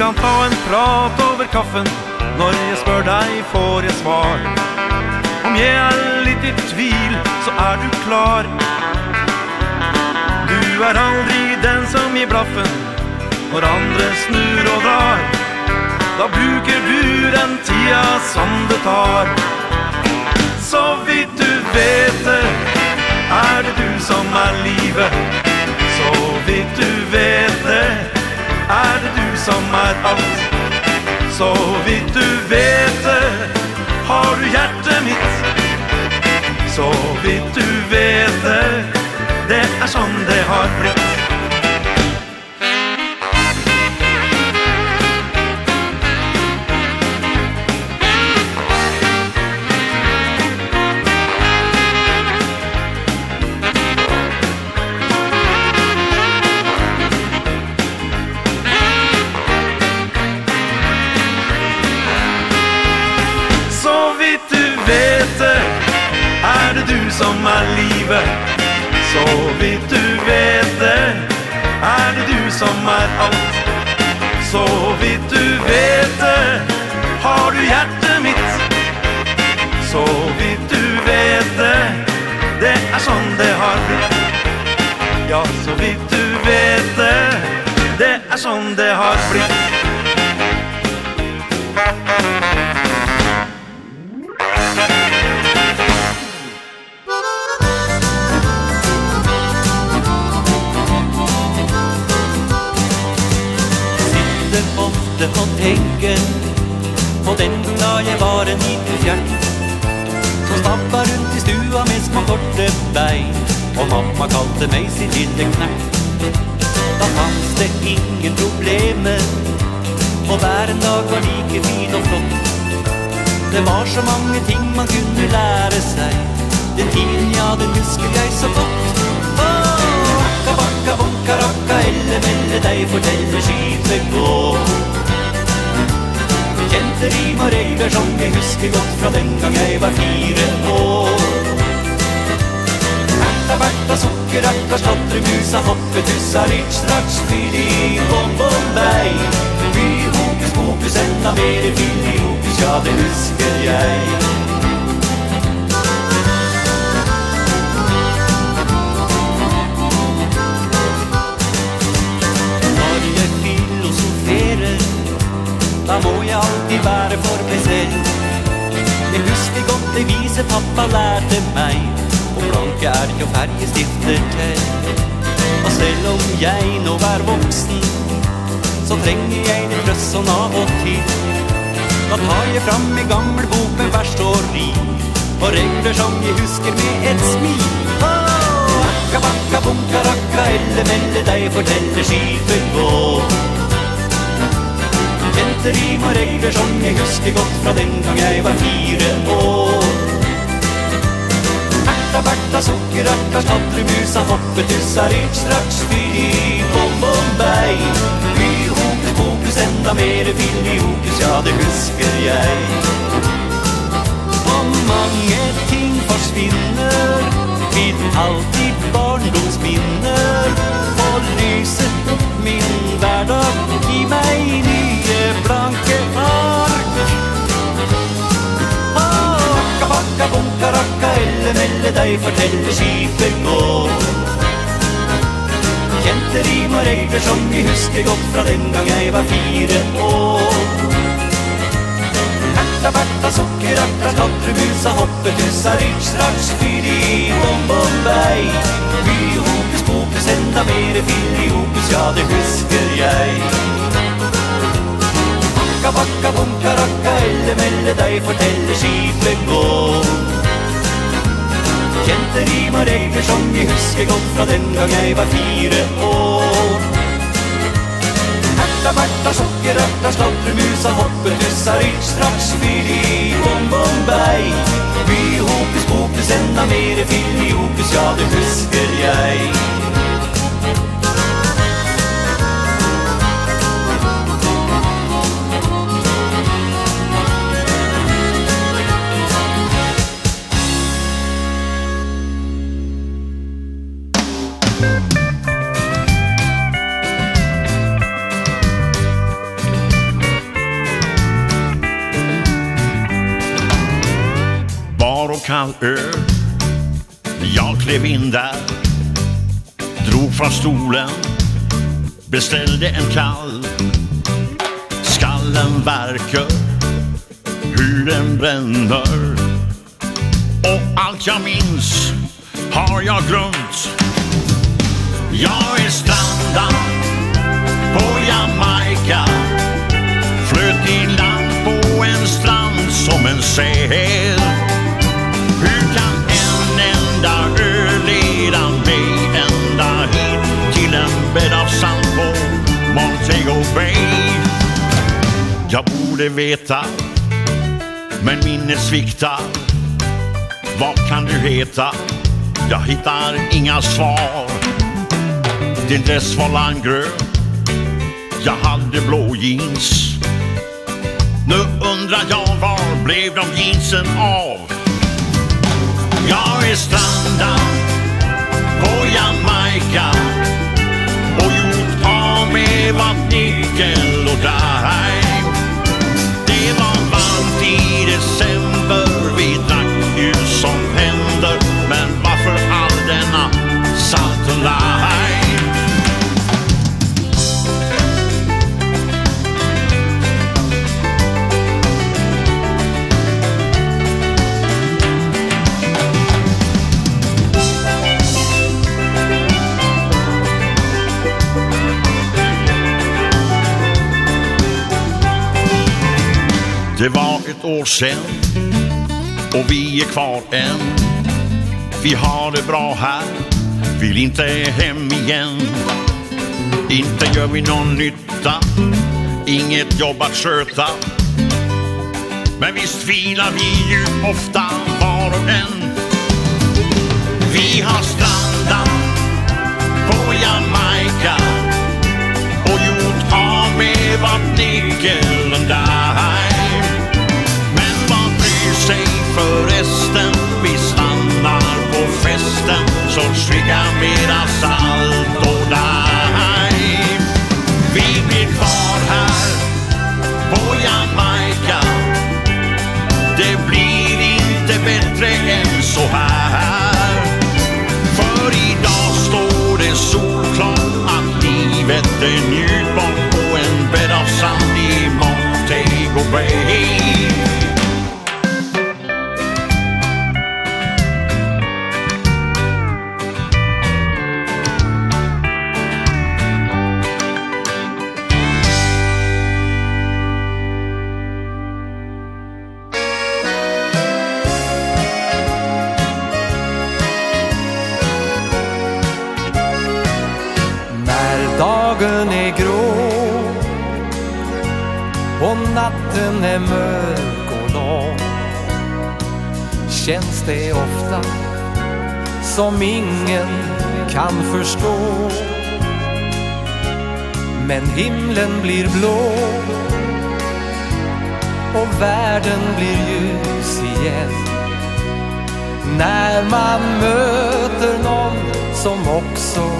kan ta en prat over kaffen. Når jeg spør deg får jeg svar. Om jeg er litt i tvil så er du klar. Du er aldri den som gir blaffen Når andre snur og drar. Da bruker du den tida som det tar. Så vidt du vet det Er det du som er livet. Så vidt du vet det Er det du sommartakt Så vidt du vet det Har du hjertet mitt. Så vidt du vet det Det er sånn det har blitt. livet. Så vidt du vet det Er det du som er alt. Så vidt du vet det Har du hjertet mitt. Så vidt du vet det Det er sånn det har blitt. Ja, så vidt du vet det Det er sånn det har blitt. har en liten fjert Som stappar rundt i stua med små korte bein. Og mamma kalte meg sitt lille knert Da fanns det ingen problemer. Og hver en dag var like fin og flott. Det var så mange ting man kunne lære seg. Den tiden, ja, den husker jeg så godt. Åh, akka, bakka, bunka, rakka, elle, melle deg, fortell, skipet skyte, gå kjente rim og regler som jeg husker godt fra den gang jeg var fire år. Erta, berta, sukker, erta, sladre, musa, hoppe, tussa, rich, straks Fyri, bom, bom, bei Fyri, hokus, pokus, enda mer, fyri, hokus, ja det husker jeg. da må jeg alltid være for meg selv. Jeg husker godt det vise pappa lærte meg Og blanke er jo fergestifter til. Og selv om jeg nå er voksen Så trenger jeg litt trøst sånn av og til Da tar jeg fram en gammel bok med vers og rim Og regler som jeg husker med et smil. Akka, bakka, bunka, rakka, elle, melle, deg forteller skipet gå rim og regler som jeg husker godt fra den gang jeg var fire år. Erta, berta, musa, hoppe, hoppetussa, ryrt, straks, fyri, bom, bom, bei Fy, hokus, pokus, enda mere hokus, ja det husker jeg. Og mange ting forsvinner, vidt alltid barndomsminner, og lyset opp min hverdag Gi meg nye blanke ark. Hakka, bakka, bunka, rakka, elle, melle deg Fortelle skipet gå. Kjente rim og regler som vi husker godt Fra den gang jeg var fire år. Herta, berta, sokker, herta, skatrebusa Hoppetusa, rykk, straks, fyr i bom, bom, bei, By sända med det Filiopis, ja det husker jeg. Akka, bakka, bunka, rakka, elle, melle deg fortelle, skipen gå. Kjente rim og regler som jeg husker godt fra den gang jeg var fire år. Herta, barta, sjokker, ørta, slattre, musa, hoppe, tussa, rykk, straks, fyri, bom, bom, bei. By, hokus, pokus, enda mere, filiopus, ja, det husker jeg. gammal ö. Jag klev in där Drog från stolen Beställde en kall. Skallen verkar Hur den bränner. Och allt jag minns Har jag glömt. Jag är strandad På Jamaica. Flöt i land på en strand Som en säl. borde veta Men minnet sviktar Vad kan du heta? Jag hittar inga svar. Din dress var landgrön Jag hade blå jeans. Nu undrar jag var blev de jeansen av? Jag är strandad på Jamaica Och gjort av med vattnikel och daj the line Det var ett år sen Och vi är kvar än. Vi har det bra här vill inte hem igen. Inte gör vi någon nytta Inget jobb att sköta. Men visst filar vi ju ofta var och en. Vi har strandat på Jamaica. Och gjort av med vattnikeln där. Men vad bryr sig förresten så skicka mera salt och daim Vi blir kvar här på Jamaica. Det blir inte bättre än så här. För idag står det solklart att livet är njutbart på en bädd av sand i Montego Bay. natten är mörk och lång. Känns det ofta som ingen kan förstå. Men himlen blir blå Och världen blir ljus igen. När man möter någon som också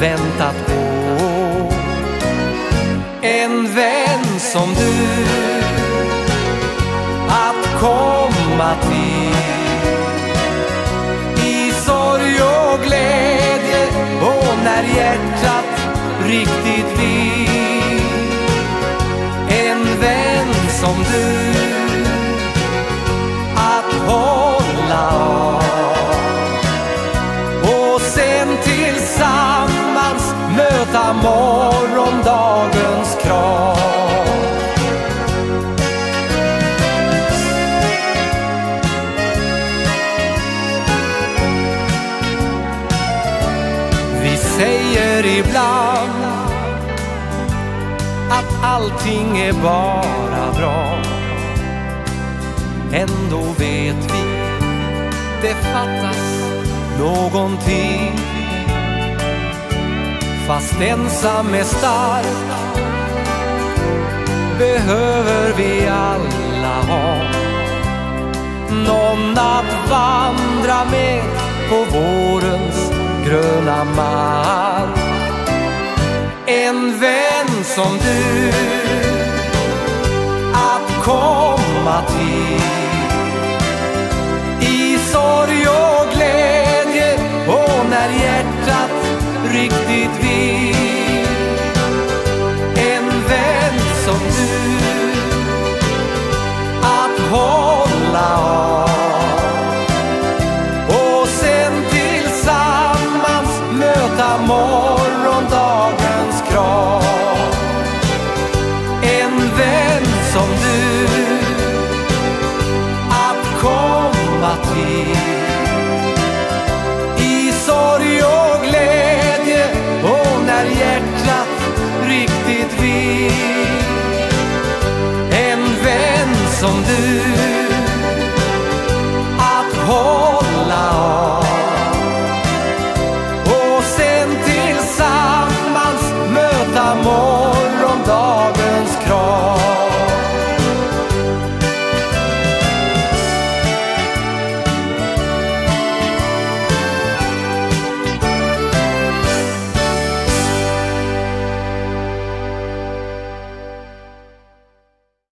väntat på en vän som du Att komma till. I sorg och glädje Och när hjärtat riktigt vill En vän som du Att hålla av. möta morgondagens krav. Vi säger ibland att allting är bara bra. Ändå vet vi det fattas någonting. Fast ensam är stark. Behöver vi alla ha Någon att vandra med På vårens gröna mark? En vän som du Att komma till. I sorg och glädje Och när hjärtat riktigt vet